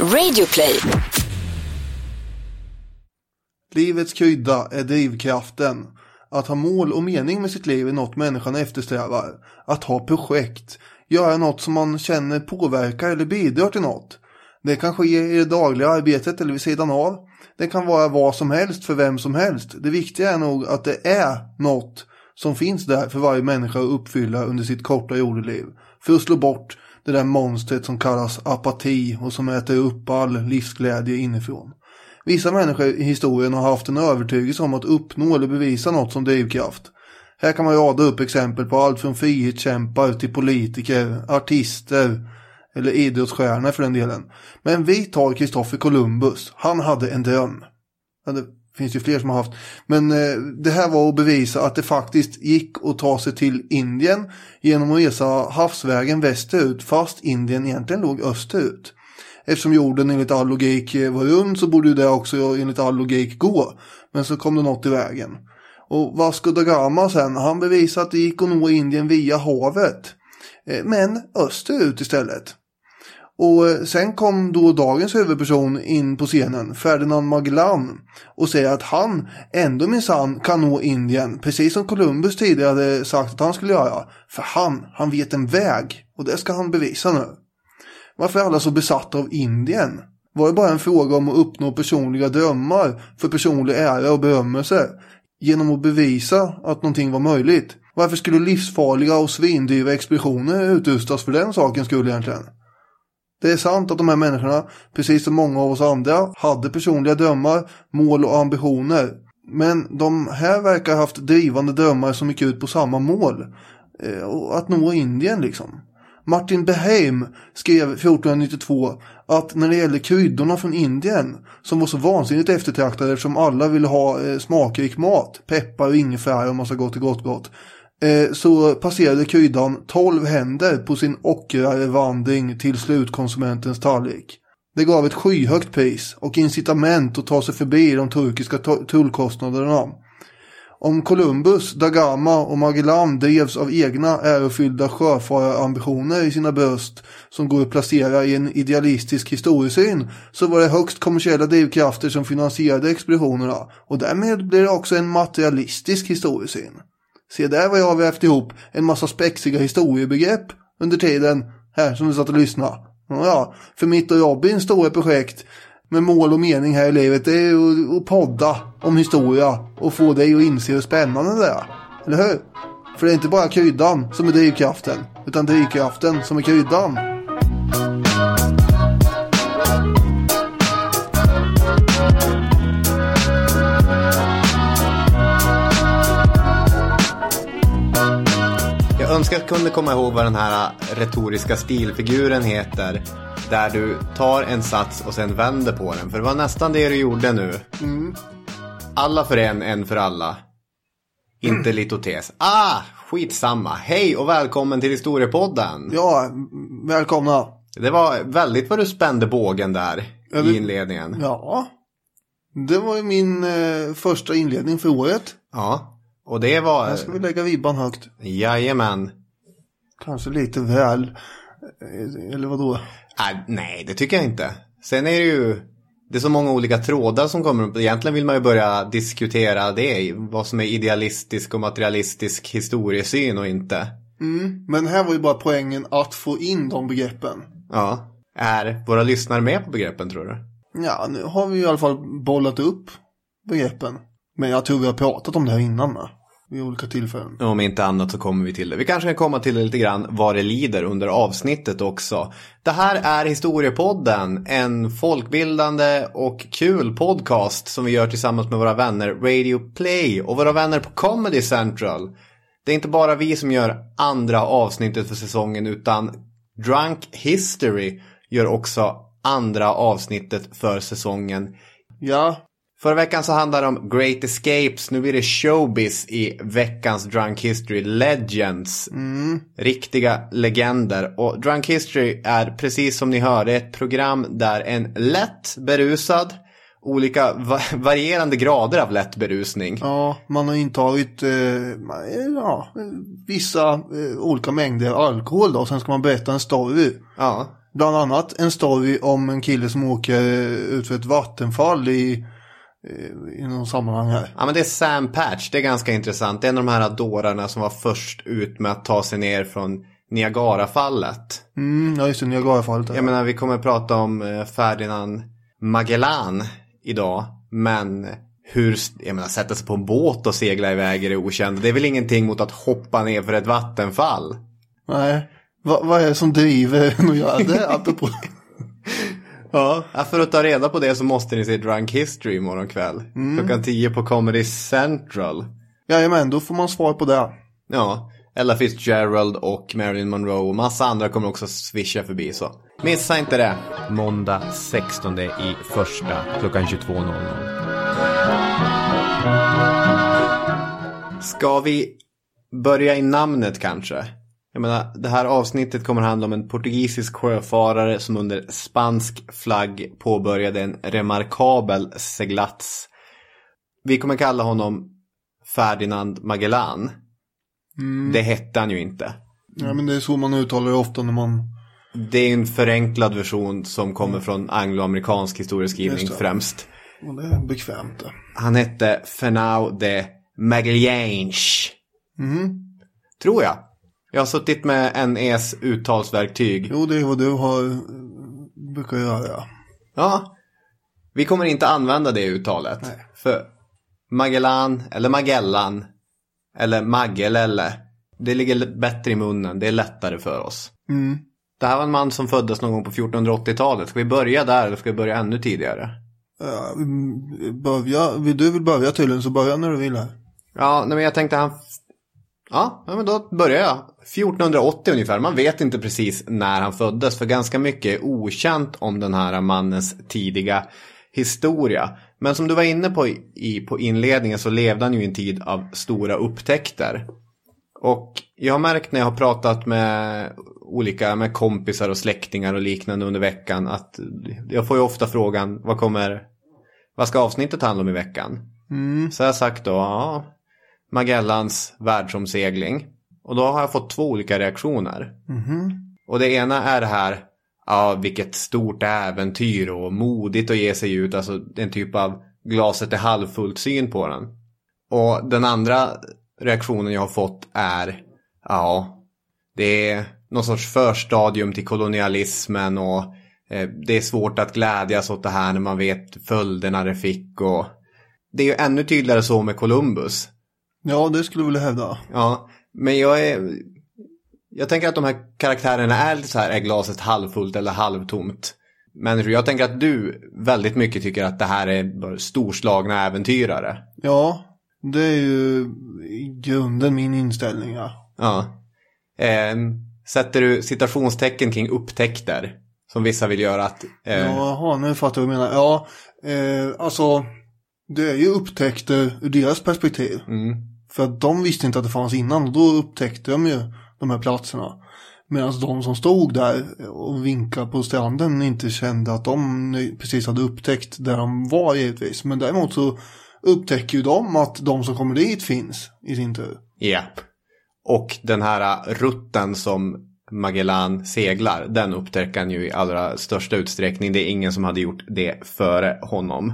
Radioplay. Livets krydda är drivkraften. Att ha mål och mening med sitt liv är något människan eftersträvar. Att ha projekt. Göra något som man känner påverkar eller bidrar till något. Det kan ske i det dagliga arbetet eller vid sidan av. Det kan vara vad som helst för vem som helst. Det viktiga är nog att det är något som finns där för varje människa att uppfylla under sitt korta jordeliv. För att slå bort det där monstret som kallas apati och som äter upp all livsglädje inifrån. Vissa människor i historien har haft en övertygelse om att uppnå eller bevisa något som drivkraft. Här kan man rada upp exempel på allt från frihetskämpar till politiker, artister eller idrottsstjärnor för den delen. Men vi tar Kristoffer Columbus. Han hade en dröm. Det finns ju fler som har haft. Men eh, det här var att bevisa att det faktiskt gick att ta sig till Indien genom att resa havsvägen västerut fast Indien egentligen låg österut. Eftersom jorden enligt all logik eh, var rund så borde det också enligt all logik gå. Men så kom det något i vägen. Och Vasco da Gama sen, han bevisade att det gick att nå Indien via havet. Eh, men österut istället. Och eh, sen kom då dagens huvudperson in på scenen, Ferdinand Magellan, och säger att han ändå minsann kan nå Indien, precis som Columbus tidigare hade sagt att han skulle göra. För han, han vet en väg, och det ska han bevisa nu. Varför är alla så besatta av Indien? Var det bara en fråga om att uppnå personliga drömmar för personlig ära och berömmelse? Genom att bevisa att någonting var möjligt? Varför skulle livsfarliga och svindyra expeditioner utrustas för den sakens skull egentligen? Det är sant att de här människorna, precis som många av oss andra, hade personliga drömmar, mål och ambitioner. Men de här verkar ha haft drivande drömmar som gick ut på samma mål. Eh, att nå Indien liksom. Martin Beheim skrev 1492 att när det gäller kryddorna från Indien som var så vansinnigt eftertraktade eftersom alla ville ha eh, smakrik mat, peppar och ingefära och massa gott och gott gott Eh, så passerade kryddan 12 händer på sin ockervandring till slutkonsumentens tallrik. Det gav ett skyhögt pris och incitament att ta sig förbi de turkiska tullkostnaderna. Om Columbus, da Gama och Magellan drevs av egna ärofyllda sjöfararambitioner i sina bröst som går att placera i en idealistisk historiesyn så var det högst kommersiella drivkrafter som finansierade expeditionerna och därmed blir det också en materialistisk historiesyn. Se där vad jag har vävt ihop en massa spexiga historiebegrepp under tiden här som du satt och lyssnade. Ja, för mitt och Robins stora projekt med mål och mening här i livet det är att, att podda om historia och få dig att inse hur spännande det är. Eller hur? För det är inte bara kryddan som är drivkraften, utan drivkraften som är kryddan. Önskar att jag kunde komma ihåg vad den här retoriska stilfiguren heter. Där du tar en sats och sen vänder på den. För det var nästan det du gjorde nu. Mm. Alla för en, en för alla. Inte litotes. Ah, skitsamma. Hej och välkommen till Historiepodden. Ja, välkomna. Det var väldigt vad du spände bågen där Ja, i inledningen. Ja, det var ju min eh, första inledning för året. Ja. Och det var... Här ska vi lägga ribban högt. Jajamän. Kanske lite väl. Eller vadå? Äh, nej, det tycker jag inte. Sen är det ju... Det är så många olika trådar som kommer upp. Egentligen vill man ju börja diskutera det. Vad som är idealistisk och materialistisk historiesyn och inte. Mm. Men här var ju bara poängen att få in de begreppen. Ja. Är våra lyssnare med på begreppen tror du? Ja, nu har vi i alla fall bollat upp begreppen. Men jag tror vi har pratat om det här innan med. Vid olika tillfällen. Om inte annat så kommer vi till det. Vi kanske kan komma till det lite grann vad det lider under avsnittet också. Det här är Historiepodden, en folkbildande och kul podcast som vi gör tillsammans med våra vänner Radio Play och våra vänner på Comedy Central. Det är inte bara vi som gör andra avsnittet för säsongen utan Drunk History gör också andra avsnittet för säsongen. Ja, Förra veckan så handlade det om Great Escapes. Nu blir det showbiz i veckans Drunk History Legends. Riktiga legender. Och Drunk History är precis som ni hörde ett program där en lätt berusad, olika va- varierande grader av lätt berusning. ja man har intagit eh, ja, vissa eh, olika mängder alkohol då. Sen ska man berätta en story. Ja. Bland annat en story om en kille som åker ut för ett vattenfall i, i någon sammanhang här. Ja men det är Sam Patch, det är ganska intressant. Det är en av de här dårarna som var först ut med att ta sig ner från Niagarafallet. Mm, ja just det, Niagarafallet. Jag menar vi kommer prata om eh, Ferdinand Magellan idag. Men hur, jag menar sätta sig på en båt och segla iväg i det okända. Det är väl ingenting mot att hoppa ner för ett vattenfall. Nej, Va, vad är det som driver en att göra det? Apropå. Ja, för att ta reda på det så måste ni se Drunk History imorgon kväll. Mm. Klockan 10 på Comedy Central. Jajamän, då får man svar på det. Ja, Ella Fitzgerald och Marilyn Monroe och massa andra kommer också swisha förbi så. Missa inte det. Måndag 16 i första klockan 22.00. Ska vi börja i namnet kanske? Jag menar, det här avsnittet kommer handla om en portugisisk sjöfarare som under spansk flagg påbörjade en remarkabel seglats. Vi kommer kalla honom Ferdinand Magellan. Mm. Det hette han ju inte. Ja, men det är så man uttalar det ofta när man... Det är en förenklad version som kommer från angloamerikansk historieskrivning främst. Och det är bekvämt det. Han hette Fernau de Magalhães. Mm. Tror jag. Jag har suttit med NEs uttalsverktyg. Jo, det är vad du har brukar göra. Ja. Vi kommer inte använda det uttalet. Nej. För Magellan eller Magellan eller Maggelelle. Det ligger bättre i munnen. Det är lättare för oss. Mm. Det här var en man som föddes någon gång på 1480-talet. Ska vi börja där eller ska vi börja ännu tidigare? Ja, börja, vill du vill börja tydligen så börja när du vill här. Ja, nej, men jag tänkte han Ja, men då börjar jag. 1480 ungefär. Man vet inte precis när han föddes för ganska mycket är okänt om den här mannens tidiga historia. Men som du var inne på i, på inledningen så levde han ju i en tid av stora upptäckter. Och jag har märkt när jag har pratat med olika med kompisar och släktingar och liknande under veckan att jag får ju ofta frågan vad kommer vad ska avsnittet handla om i veckan? Mm. Så jag har sagt då, ja, Magellans världsomsegling. Och då har jag fått två olika reaktioner. Mm. Och det ena är det här, ja vilket stort äventyr och modigt att ge sig ut. Alltså en typ av glaset är halvfullt syn på den. Och den andra reaktionen jag har fått är, ja, det är någon sorts förstadium till kolonialismen och eh, det är svårt att glädjas åt det här när man vet följderna det fick och det är ju ännu tydligare så med Columbus. Ja, det skulle jag vilja hävda. Ja, men jag är... Jag tänker att de här karaktärerna är lite så här, är glaset halvfullt eller halvtomt? Människor, jag tänker att du väldigt mycket tycker att det här är storslagna äventyrare. Ja, det är ju i grunden min inställning, ja. Ja. Eh, sätter du citationstecken kring upptäckter? Som vissa vill göra att... Eh... Jaha, nu fattar jag vad du menar. Ja, eh, alltså det är ju upptäckter ur deras perspektiv. Mm. För att de visste inte att det fanns innan och då upptäckte de ju de här platserna. Medan de som stod där och vinkade på stranden inte kände att de precis hade upptäckt där de var givetvis. Men däremot så upptäcker ju de att de som kommer dit finns i sin tur. Japp. Och den här rutten som Magellan seglar, den upptäcker han ju i allra största utsträckning. Det är ingen som hade gjort det före honom.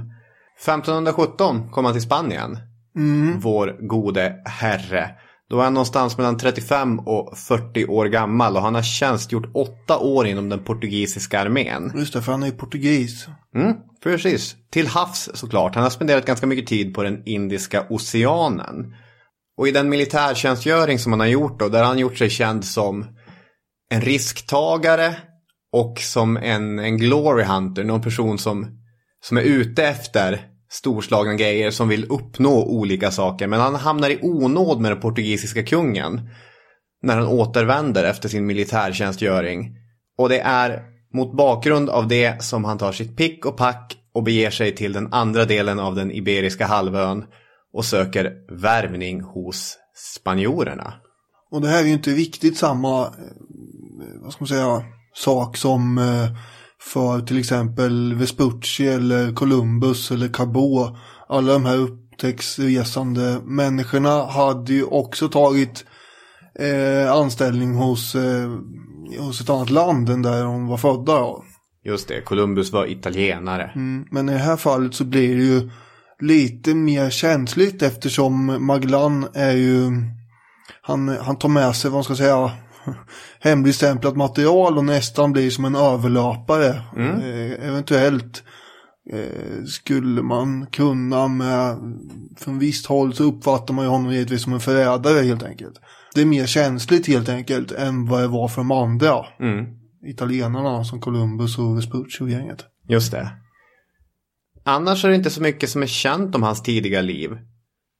1517 kom han till Spanien. Mm. Vår gode herre. Då är han någonstans mellan 35 och 40 år gammal och han har tjänstgjort åtta år inom den portugisiska armén. Just det, för han är ju portugis. Mm, precis. Till havs såklart. Han har spenderat ganska mycket tid på den Indiska oceanen. Och i den militärtjänstgöring som han har gjort då, där har han gjort sig känd som en risktagare och som en, en glory hunter, någon person som, som är ute efter storslagna grejer som vill uppnå olika saker. Men han hamnar i onåd med den portugisiska kungen. När han återvänder efter sin militärtjänstgöring. Och det är mot bakgrund av det som han tar sitt pick och pack och beger sig till den andra delen av den Iberiska halvön och söker värvning hos spanjorerna. Och det här är ju inte riktigt samma, eh, vad ska man säga, sak som eh, för till exempel Vespucci eller Columbus eller Cabot. Alla de här upptäcktsresande människorna hade ju också tagit eh, anställning hos eh, hos ett annat land än där de var födda. Ja. Just det, Columbus var italienare. Mm, men i det här fallet så blir det ju lite mer känsligt eftersom Magellan är ju, han, han tar med sig, vad man ska säga, hemligstämplat material och nästan blir som en överlöpare. Mm. Eh, eventuellt eh, skulle man kunna med, från visst håll så uppfattar man ju honom givetvis som en förrädare helt enkelt. Det är mer känsligt helt enkelt än vad det var för de andra Mm. italienarna som Columbus och Vespucci och gänget. Just det. Annars är det inte så mycket som är känt om hans tidiga liv.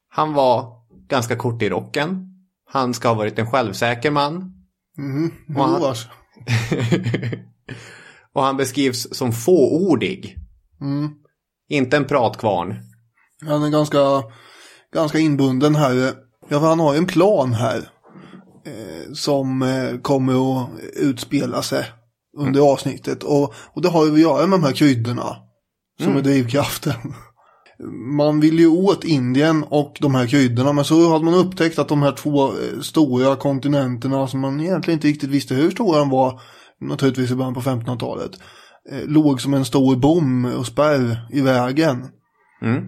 Han var ganska kort i rocken. Han ska ha varit en självsäker man. Mhm, Och han- och han beskrivs som fåordig. Mm. Inte en pratkvarn. Han är ganska, ganska inbunden här. Ja, för han har ju en plan här. Eh, som eh, kommer att utspela sig under avsnittet. Och, och det har ju att göra med de här kryddorna. Som är drivkraften. Man vill ju åt Indien och de här kryddorna. Men så hade man upptäckt att de här två eh, stora kontinenterna som man egentligen inte riktigt visste hur stora de var. Naturligtvis i början på 1500-talet. Eh, låg som en stor bom och spärr i vägen Mm.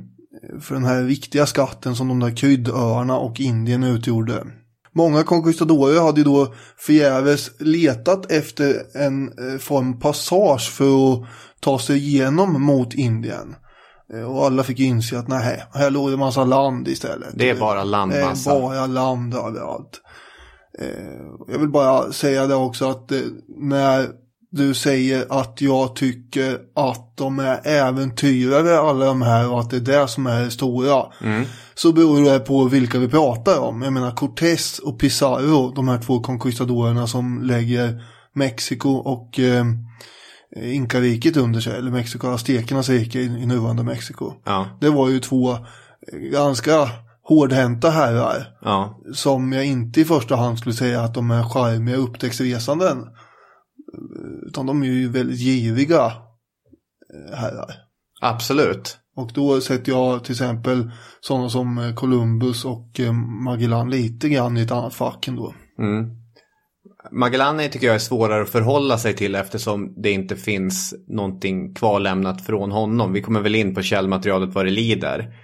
för den här viktiga skatten som de där kryddöarna och Indien utgjorde. Många konquistadorer hade ju då förgäves letat efter en eh, form passage för att ta sig igenom mot Indien. Eh, Och alla fick inse att nej, här låg det massa land istället. Det är bara Det landmassa. är bara land överallt. Eh, Jag vill bara säga det också att eh, när du säger att jag tycker att de är äventyrare alla de här och att det är det som är det stora. Mm. Så beror det på vilka vi pratar om. Jag menar Cortés och Pizarro, de här två conquistadorerna som lägger Mexiko och eh, Inkariket under sig. Eller Mexiko, aztekernas rike i, i nuvarande Mexiko. Ja, Det var ju två eh, ganska hårdhänta herrar. ja. Som jag inte i första hand skulle säga att de är charmiga upptäcktsresanden. Utan de är ju väldigt giriga eh, herrar. Absolut. Och då sätter jag till exempel sådana som eh, Columbus och Magellan lite grann i ett annat fack ändå. Mm. Magellani tycker jag är svårare att förhålla sig till eftersom det inte finns någonting kvarlämnat från honom. Vi kommer väl in på källmaterialet vad det lider.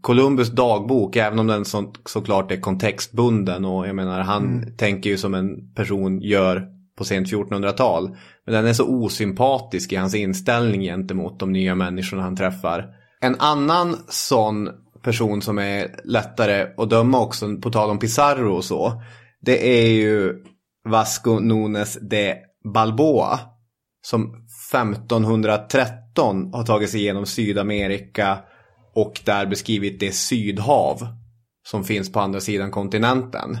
Columbus dagbok, även om den så, såklart är kontextbunden och jag menar han tänker ju som en person gör på sent 1400-tal. Men den är så osympatisk i hans inställning gentemot de nya människorna han träffar. En annan sån person som är lättare att döma också, på tal om Pizarro och så. Det är ju Vasco Nunes de Balboa. Som 1513 har tagit sig igenom Sydamerika och där beskrivit det sydhav som finns på andra sidan kontinenten.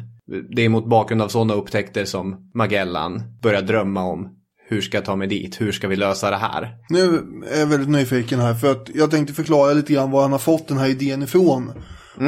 Det är mot bakgrund av sådana upptäckter som Magellan börjar drömma om hur ska jag ta mig dit, hur ska vi lösa det här? Nu är jag väldigt nyfiken här för att jag tänkte förklara lite grann var han har fått den här idén ifrån.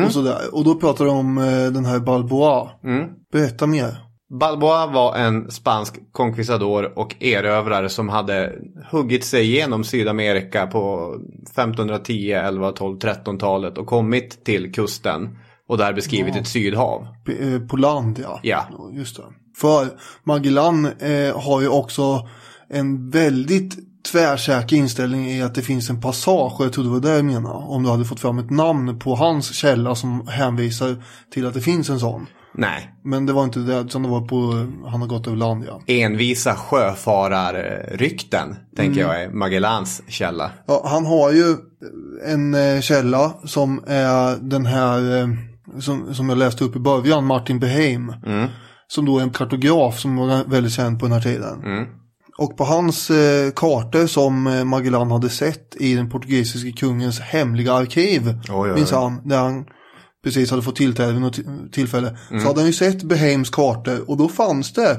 Och sådär. Och då pratar de om eh, den här Balboa. Mm. Berätta mer. Balboa var en spansk conquistador och erövrare som hade huggit sig igenom Sydamerika på 1510, 11, 12, 13-talet och kommit till kusten och där beskrivit ett sydhav. P- eh, På land ja. Ja. Just det. För Magellan eh, har ju också en väldigt tvärsäker inställning i att det finns en passage. Jag tror det var det jag menade. Om du hade fått fram ett namn på hans källa som hänvisar till att det finns en sån. Nej, Men det var inte det, utan det var på, han har gått över land ja. envisa sjöfararrykten tänker jag är Magellans källa. Ja, han har ju en eh, källa som är den här eh, som, som jag läste upp i början, Martin Beheim. Mm. Som då är en kartograf som var väldigt känd på den här tiden. Mm. Och på hans eh, kartor som eh, Magellan hade sett i den portugisiske kungens hemliga arkiv. Han, där han precis hade fått tillträde vid något ti- tillfälle. Så hade han ju sett Beheims kartor och då fanns det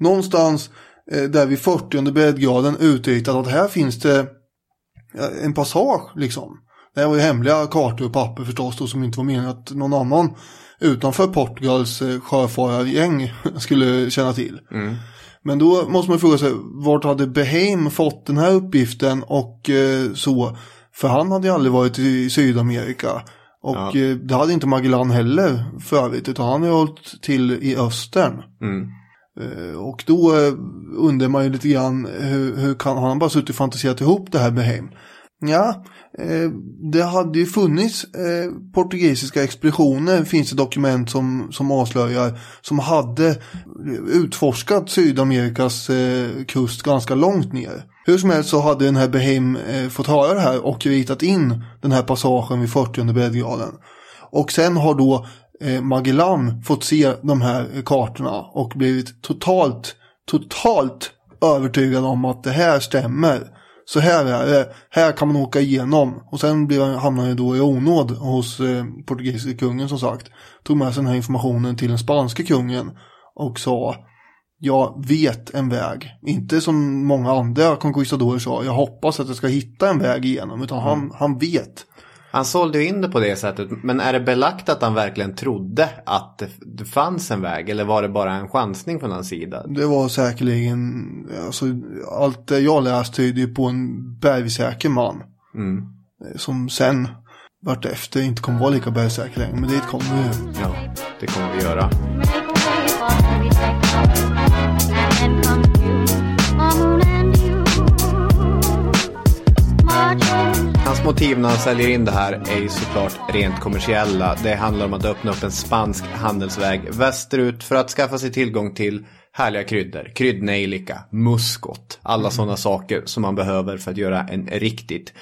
någonstans eh, där vid 40 breddgraden utritat att här finns det ja, en passage liksom. Det här var ju hemliga kartor och papper förstås då, som inte var meningen att någon annan utanför Portugals eh, sjöfarargäng skulle känna till. Mm. Men då måste man fråga sig, vart hade Beheim fått den här uppgiften och eh, så? För han hade ju aldrig varit i Sydamerika. Och Ja. eh, det hade inte Magellan heller för övrigt, utan han har hållit till i östern. Mm. Eh, och då eh, undrar man ju lite grann hur, hur kan har han bara suttit och fantiserat ihop det här med hem? Ja, det hade ju funnits portugisiska expeditioner, finns det dokument som, som avslöjar, som hade utforskat Sydamerikas kust ganska långt ner. Hur som helst så hade den här Behem eh, fått höra det här och ritat in den här passagen vid 40 breddgraden. Och sen har då eh, Magellan fått se de här kartorna och blivit totalt, totalt övertygad om att det här stämmer. Så här är det, här kan man åka igenom. Och sen blev han, hamnade han då i onåd hos eh, portugisiska kungen som sagt. Tog med sig den här informationen till den spanska kungen och sa jag vet en väg. Inte som många andra conquistadorer sa, jag hoppas att jag ska hitta en väg igenom. Utan han, mm. han vet. Han sålde ju in det på det sättet. Men är det belagt att han verkligen trodde att det, fanns en väg? Eller var det bara en chansning från hans sida? Det var säkerligen, alltså, allt det jag läst tyder på en bergsäker man. Mm. Som sen, vart efter, inte kommer vara lika bergsäker längre. Men dit kommer vi. Ja, det kommer vi göra. Motiv när han säljer in det här är ju såklart rent kommersiella. Det handlar om att öppna upp en spansk handelsväg västerut för att skaffa sig tillgång till härliga kryddor, kryddnejlika, muskot, alla mm. sådana saker som man behöver för att göra en riktigt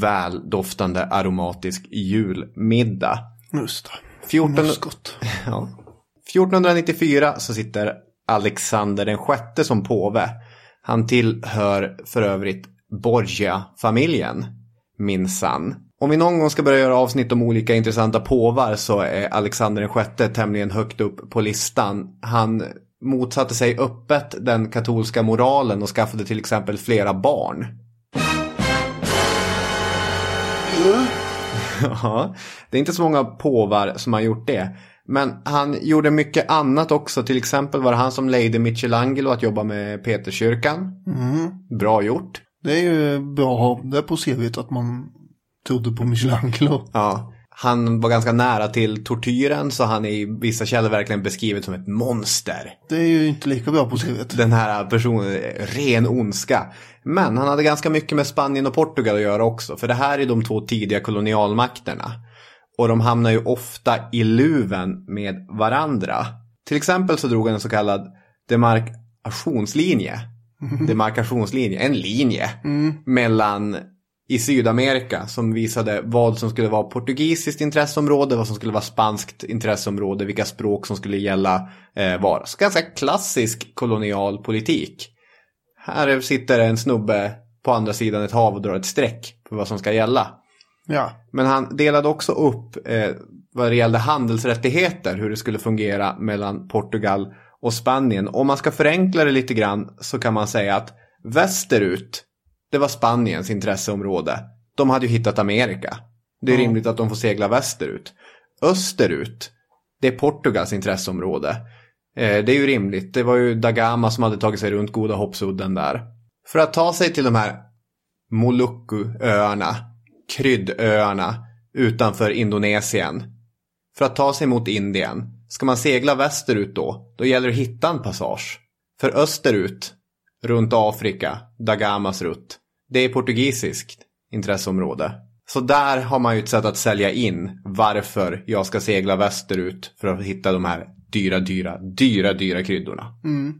väldoftande aromatisk julmiddag. Just det. 14... Muskot. Ja. 1494 så sitter Alexander den sjätte som påve. Han tillhör för övrigt Borgia-familjen, minsann. Om vi någon gång ska börja göra avsnitt om olika intressanta påvar så är Alexander den sjätte tämligen högt upp på listan. Han motsatte sig öppet den katolska moralen och skaffade till exempel flera barn. Ja, det är inte så många påvar som har gjort det. Men han gjorde mycket annat också. Till exempel var det han som lejde Michelangelo att jobba med Peterskyrkan. Mm. Bra gjort. Det är ju bra att ha det på CVt att man trodde på Michelangelo. Ja. Han var ganska nära till tortyren så han är i vissa källor verkligen beskrivet som ett monster. Det är ju inte lika bra på CVt. Den här personen, ren ondska. Men han hade ganska mycket med Spanien och Portugal att göra också. För det här är de två tidiga kolonialmakterna. Och de hamnar ju ofta i luven med varandra. Till exempel så drog han en så kallad demarkationslinje. Demarkationslinje, en linje. Mm. Mellan i Sydamerika som visade vad som skulle vara portugisiskt intresseområde, vad som skulle vara spanskt intresseområde, vilka språk som skulle gälla eh, var. Så ganska klassisk kolonial politik. Här sitter en snubbe på andra sidan ett hav och drar ett streck för vad som ska gälla. Ja. Men han delade också upp eh, vad det gällde handelsrättigheter, hur det skulle fungera mellan Portugal och Spanien. Om man ska förenkla det lite grann så kan man säga att västerut, det var Spaniens intresseområde. De hade ju hittat Amerika. Det är mm. rimligt att de får segla västerut. Österut, det är Portugals intresseområde. Eh, det är ju rimligt. Det var ju Dagama som hade tagit sig runt Goda Hoppsudden där. För att ta sig till de här Moluccuöarna kryddöarna utanför Indonesien. För att ta sig mot Indien, ska man segla västerut då, då gäller det att hitta en passage. För österut, runt Afrika, Dagamas rutt, det är portugisiskt intresseområde. Så där har man ju ett sätt att sälja in varför jag ska segla västerut för att hitta de här dyra, dyra, dyra, dyra kryddorna. Mm.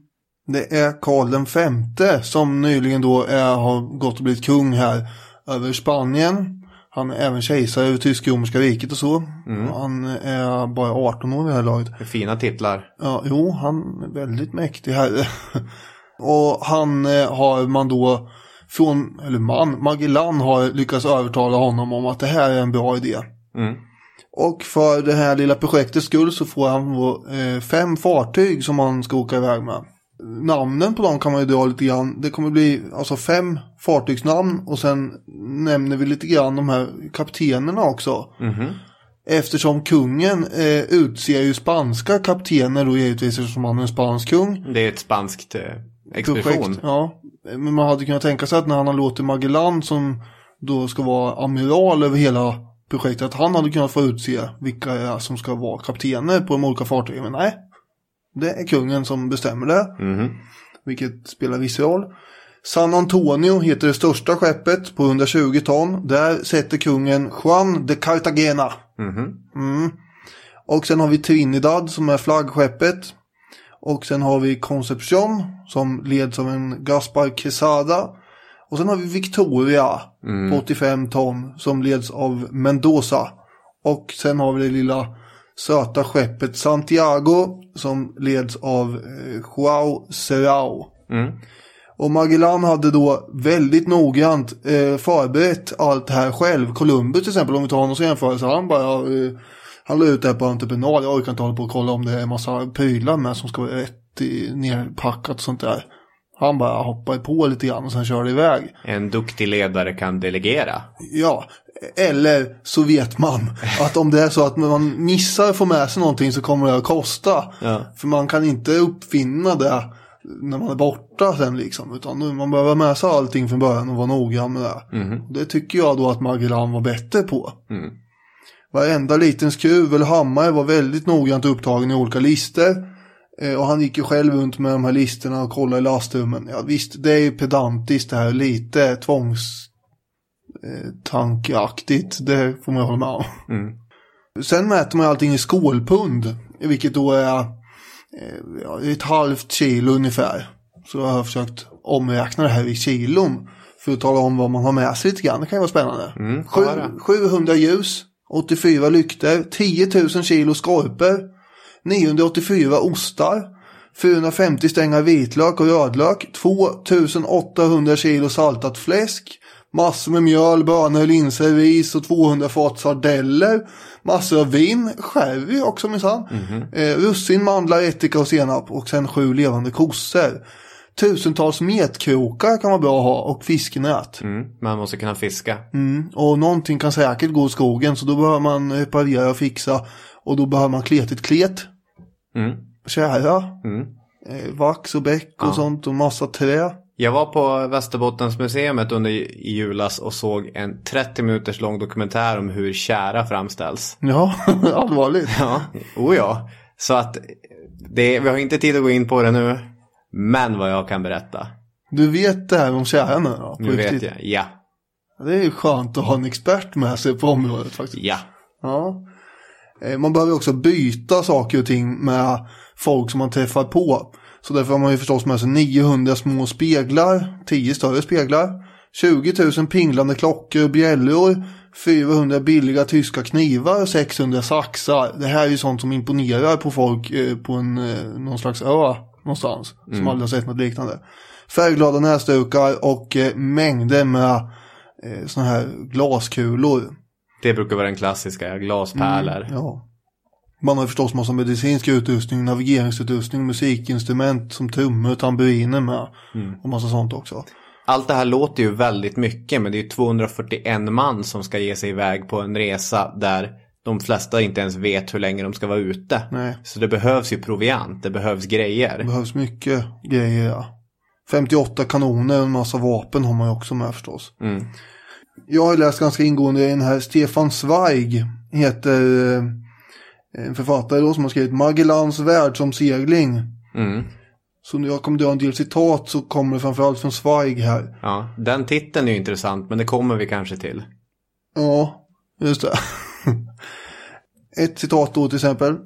Det är Karl den femte som nyligen då är, har gått och blivit kung här över Spanien. Han är även kejsare över tysk-romerska riket och så. Mm. Han är bara 18 år vid det här laget. Fina titlar. Ja, jo, han är väldigt mäktig herre. och han eh, har man då från, eller man, Magellan har lyckats övertala honom om att det här är en bra idé. Mm. Och för det här lilla projektets skull så får han eh, fem fartyg som han ska åka iväg med namnen på dem kan man ju dra lite grann. Det kommer bli alltså fem fartygsnamn och sen nämner vi lite grann de här kaptenerna också. Mm -hmm. Eftersom kungen eh, utser ju spanska kaptener då givetvis eftersom han är en spansk kung. Det är ett spanskt eh, expedition. Projekt, ja. Men man hade kunnat tänka sig att när han har låtit Magellan som då ska vara amiral över hela projektet att han hade kunnat få utse vilka som ska vara kaptener på de olika fartygen. Men nej, Det är kungen som bestämmer det. Mhm. Vilket spelar viss roll. San Antonio heter det största skeppet på 120 ton. Där sätter kungen Juan de Cartagena. Mhm. Mm. Och sen har vi Trinidad som är flaggskeppet. Och sen har vi Concepcion som leds av en Gaspar Quesada. Och sen har vi Victoria på 85 ton som leds av Mendoza. Och sen har vi det lilla söta skeppet Santiago som leds av eh, Joao Serrao. Mm. Och Magellan hade då väldigt noggrant eh, förberett allt det här själv. Columbus till exempel, om vi tar honom som jämförelse, han bara eh, han la ut det här på entreprenad. Jag orkar inte hålla på och kolla om det är en massa prylar med som ska vara rätt i, nerpackat och sånt där. Han bara hoppade på lite grann och sen körde iväg. En duktig ledare kan delegera. Ja, eller så vet man att om det är så att man missar att få med sig någonting så kommer det att kosta. Ja. För man kan inte uppfinna det när man är borta sen liksom. Utan man behöver ha med sig allting från början och vara noggrann med det. Det tycker jag då att Magellan var bättre på. Mm. Varenda liten skruv eller hammare var väldigt noggrant upptagen i olika listor. Eh, Och han gick ju själv runt med de här listorna och kollade i lastrummen. Ja visst, det är ju pedantiskt det här. Lite tvångs eh. Det får man hålla med om. Mm. Sen mäter man allting i skålpund. Vilket då är eh, ett halvt kilo ungefär. Så jag har försökt omräkna det här i kilon. För att tala om vad man har med sig lite grann. Det kan ju vara spännande. Mm, Sju, höra. 700 ljus. 84 lyktor. 10 000 kilo skorpor. 984 ostar. 450 stängar vitlök och rödlök. 2800 kilo saltat fläsk. Massor med mjöl, bönor, linser, ris och 200 fat sardeller. Massor av vin, sherry också minsann. Eh, russin, mandlar, ättika och senap. Och sen sju levande kossor. Tusentals metkrokar kan vara bra att ha och fiskenät. Mm. Man måste kunna fiska. Mm. Och någonting kan säkert gå i skogen så då behöver man reparera och fixa. Och då behöver man kletigt klet, Mm. tjära, Mm. eh, vax och bäck och Ja. sånt och massa trä. Jag var på Västerbottensmuseet under i julas och såg en 30 minuters lång dokumentär om hur kära framställs. Ja, allvarligt. Ja, oh ja. Så att det, vi har inte tid att gå in på det nu. Men vad jag kan berätta. Du vet det här om tjära nu då? Nu vet jag. Ja. Det är ju skönt att ha en expert med sig på området faktiskt. Ja. Ja. Eh, Man behöver också byta saker och ting med folk som man träffar på. Så därför har man ju förstås med sig 900 små speglar, 10 större speglar, 20 000 pinglande klockor och bjällror, 400 billiga tyska knivar och 600 saxar. Det här är ju sånt som imponerar på folk eh, på en, eh, någon slags ö någonstans. Som aldrig har sett något liknande. Färgglada näsdukar och mängder med eh, såna här glaskulor. Det brukar vara den klassiska. Glaspärlor. Ja. Man har förstås massa medicinsk utrustning, navigeringsutrustning, musikinstrument som trummor tamburiner med. Och massa sånt också. Allt det här låter ju väldigt mycket men det är ju 241 man som ska ge sig iväg på en resa där de flesta inte ens vet hur länge de ska vara ute. Nej. Så det behövs ju proviant, det behövs Det grejer. behövs mycket grejer ja. 58 kanoner och en massa vapen har man ju också med förstås. Mm. Jag har läst ganska ingående den här Stefan Zweig. Heter eh, en författare då som har skrivit Magellans världsomsegling. Mm. Så när jag kommer dra en del citat så kommer det framförallt från Zweig här. Ja, den titeln är ju intressant men det kommer vi kanske till. Ja, just det. Ett citat då till exempel.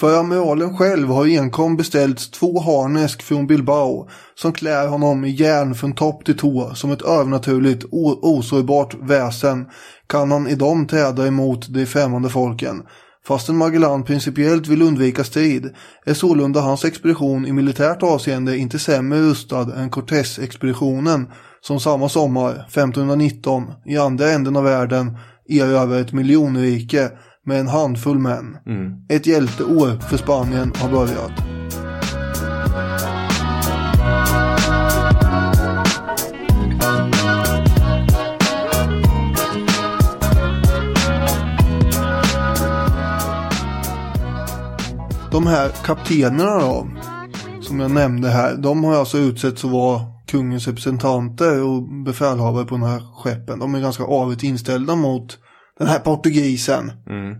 För amiralen själv har enkom beställts två harnesk från Bilbao som klär honom i järn från topp till tå som ett övernaturligt osårbart väsen kan han i dem träda emot de främmande folken. Fastän Magellan principiellt vill undvika strid är sålunda hans expedition i militärt avseende inte sämre rustad än Cortés-expeditionen som samma sommar, 1519, i andra änden av världen erövrar ett miljonrike med en handfull män. Ett hjälteår för Spanien har börjat. De här kaptenerna då, som jag nämnde här, de har alltså utsetts att vara kungens representanter och befälhavare på de här skeppen. De är ganska avigt inställda mot den här portugisen. Mm.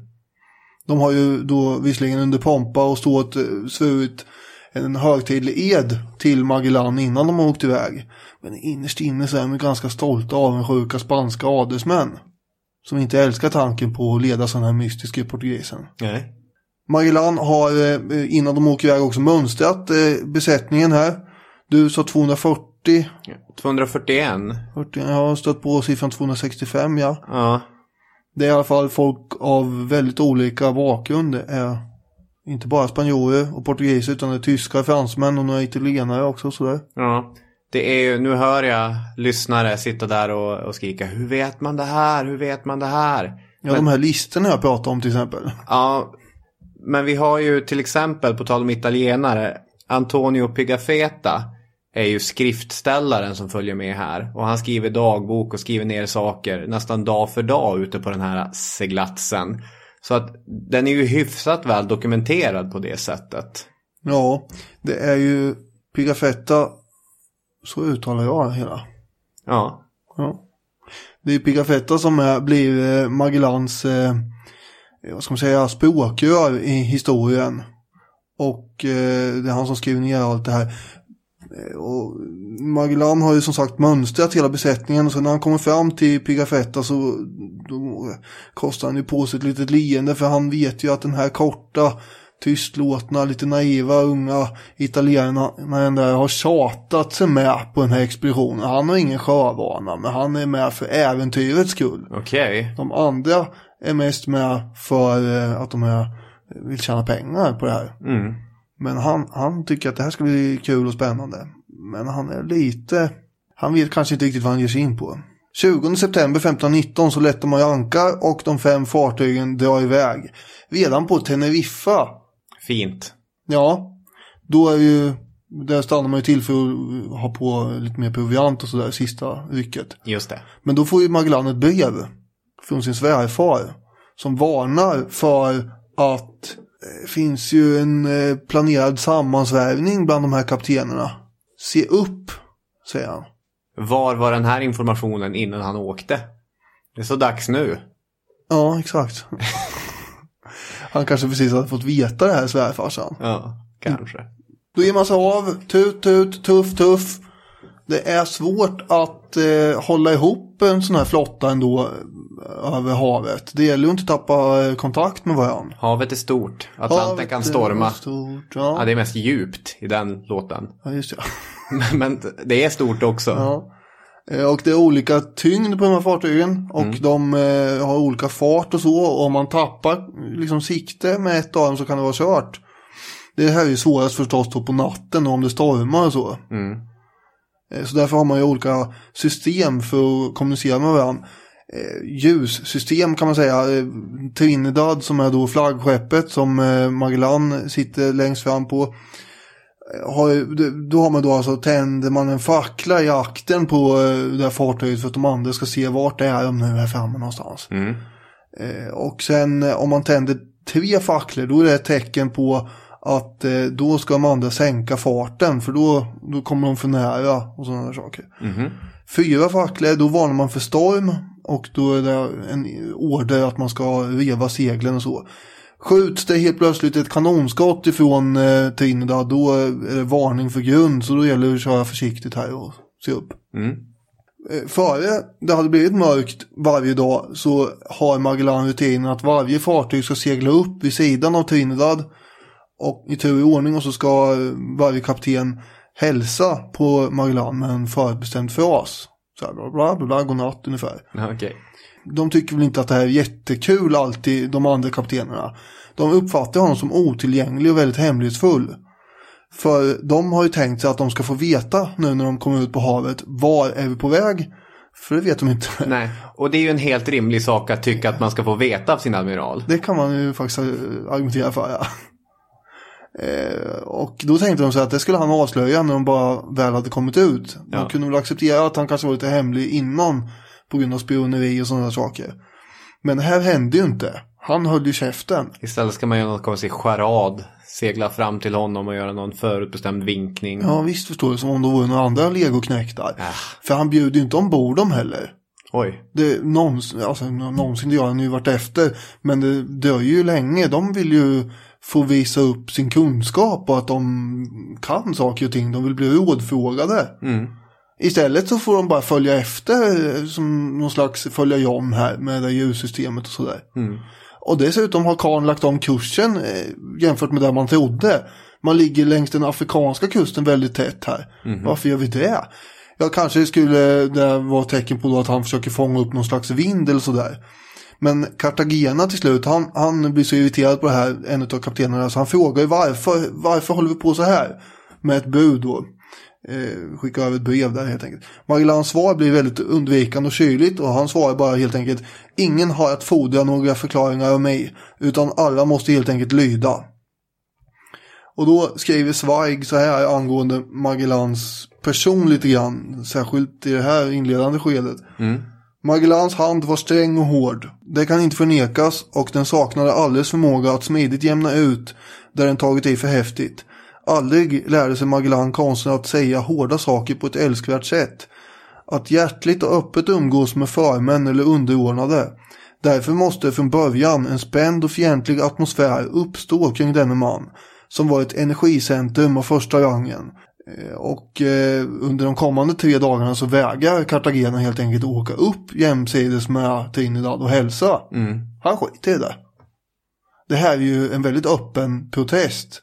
De har ju då visserligen under pompa och stått eh, svurit en högtidlig ed till Magellan innan de har åkt iväg. Men innerst inne så är de ganska stolta avundsjuka spanska adelsmän. Som inte älskar tanken på att leda sådana här mystiska portugisen. Nej. Magellan har eh, innan de åker iväg också mönstrat eh, besättningen här. Du sa 240. 241. 40, jag har stött på siffran 265 ja. Ja. Det är i alla fall folk av väldigt olika bakgrund. Det är inte bara spanjorer och portugiser utan det är tyskar, fransmän och några italienare också. Sådär. Ja. Det är ju, nu hör jag lyssnare sitta där och, och skrika Hur vet man det här? Hur vet man det här? Ja, de här listorna jag pratade om till exempel. Ja, men vi har ju till exempel, på tal om italienare, Antonio Pigafetta är ju skriftställaren som följer med här. Och han skriver dagbok och skriver ner saker nästan dag för dag ute på den här seglatsen. Så att den är ju hyfsat väl dokumenterad på det sättet. Ja, det är ju Pigafetta, så uttalar jag hela. Ja, Ja. Det är Pigafetta som är, blir eh, Magellans, eh, vad ska man säga, språkrör i historien. Och eh, det är han som skriver ner allt det här. Eh, Och Magellan har ju som sagt mönstrat hela besättningen och sen när han kommer fram till Pigafetta så kostar han ju på sig ett litet leende för han vet ju att den här korta tystlåtna, lite naiva, unga italienarna där har tjatat sig med på den här expeditionen. Han har ingen sjövana, men han är med för äventyrets skull. okej. De andra är mest med för eh, att de är, vill tjäna pengar på det här. Mm. Men han, han tycker att det här ska bli kul och spännande. Men han är lite, han vet kanske inte riktigt vad han ger sig in på. 20 september 1519 så lättar man ankar och de fem fartygen drar iväg. Redan på Teneriffa Fint. Ja, då är ju, där stannar man ju till för att ha på lite mer proviant och sådär sista rycket. Just det. Men då får ju Magellan ett brev från sin svärfar som varnar för att finns ju en eh, planerad sammansvärvning bland de här kaptenerna. Se upp, säger han. Var var den här informationen innan han åkte? Det är så dags nu. Ja, exakt. han kanske precis hade fått veta det här svärfarsan. Ja, kanske. Då ger man sig av, tut, tut, tuff, tuff. Det är svårt att eh, hålla ihop en sån här flotta ändå eh, över havet. Det gäller ju inte att tappa eh, kontakt med varandra. Havet är stort. Atlanten Havet kan är storma. Stort, Ja, ja. det är mest djupt i den låten. ja, just det. Men det är stort också. Ja. Eh, Och det är olika tyngd på de här fartygen och Mm. de eh, har olika fart och så. Och om man tappar liksom sikte med ett av dem så kan det vara kört. Det här är ju svårast förstås då på natten om det stormar och så. Mm. Eh, Så därför har man ju olika system för att kommunicera med varandra. Eh, ljussystem kan man säga. Eh, Trinidad som är då flaggskeppet som Magellan sitter längst fram på. Har, då har man då alltså tänder man en fackla i akten på det här fartyget för att de andra ska se vart det är de nu är framme någonstans. Mm. Och sen om man tänder tre facklor då är det ett tecken på att eh, då ska de andra sänka farten för då, då kommer de för nära och sådana där saker. Mhm. Fyra facklor då varnar man för storm och då är det en order att man ska reva seglen och så. Skjuts det helt plötsligt ett kanonskott ifrån eh, Trinidad då är det varning för grund så då gäller det att köra försiktigt här och se upp. Mm. Eh, Före det hade blivit mörkt varje dag så har Magellan rutinen att varje fartyg ska segla upp vid sidan av Trinidad och i tur och ordning och så ska eh, varje kapten hälsa på Magellan med en förbestämd fras. Så här bla bla bla, bla godnatt ungefär. Okej. De tycker väl inte att det här är jättekul alltid, de andra kaptenerna. De uppfattar honom som otillgänglig och väldigt hemlighetsfull. För de har ju tänkt sig att de ska få veta nu när de kommer ut på havet, var är vi på väg? För det vet de inte. Nej, och det är ju en helt rimlig sak att tycka att man ska få veta av sin admiral. Det kan man ju faktiskt eh, argumentera för, ja. Eh, och då tänkte de sig att det skulle han avslöja när de bara väl hade kommit ut. De Ja. kunde väl acceptera att han kanske var lite hemlig innan på grund av spioneri och sådana saker. Men det här hände ju inte. Han höll ju käften. Istället ska man göra något konstigt charad. Segla fram till honom och göra någon förutbestämd vinkning. Ja visst förstår du, som om det vore några andra legoknäktar. Äh, För han bjuder ju inte ombord dem heller. Oj. Det, någonsin, alltså, någonsin, det har han ju varit efter. Men det dröjer ju länge. De vill ju få visa upp sin kunskap och att de kan saker och ting. De vill bli rådfrågade. Mm. Istället så får de bara följa efter som någon slags följa John här med det ljussystemet och sådär. Mm. Och dessutom har Karl lagt om kursen eh, jämfört med det man trodde. Man ligger längs den afrikanska kusten väldigt tätt här. Varför gör vi det? Ja, kanske skulle det vara tecken på att han försöker fånga upp någon slags vind eller sådär. Men Cartagena till slut, han, han blir så irriterad på det här, en av kaptenerna, så han frågar ju varför, varför håller vi på så här? Med ett bud då. Eh, skickar över ett brev där helt enkelt. Magellans svar blir väldigt undvikande och kyligt och han svarar bara helt enkelt Ingen har att fordra några förklaringar av mig utan alla måste helt enkelt lyda. Och då skriver Zweig så här angående Magellans person lite grann, särskilt i det här inledande skedet. Mm. Magellans hand var sträng och hård. Det kan inte förnekas och den saknade alldeles förmåga att smidigt jämna ut där den tagit i för häftigt. Aldrig lärde sig Magellan konsten att säga hårda saker på ett älskvärt sätt. Att hjärtligt och öppet umgås med förmän eller underordnade. Därför måste från början en spänd och fientlig atmosfär uppstå kring denne man, som var ett energicentrum av första rangen. Eh, Och eh, under de kommande tre dagarna så vägrar Cartagena helt enkelt åka upp jämsides med Trinidad och hälsa. Han skiter i det. Det här är ju en väldigt öppen protest.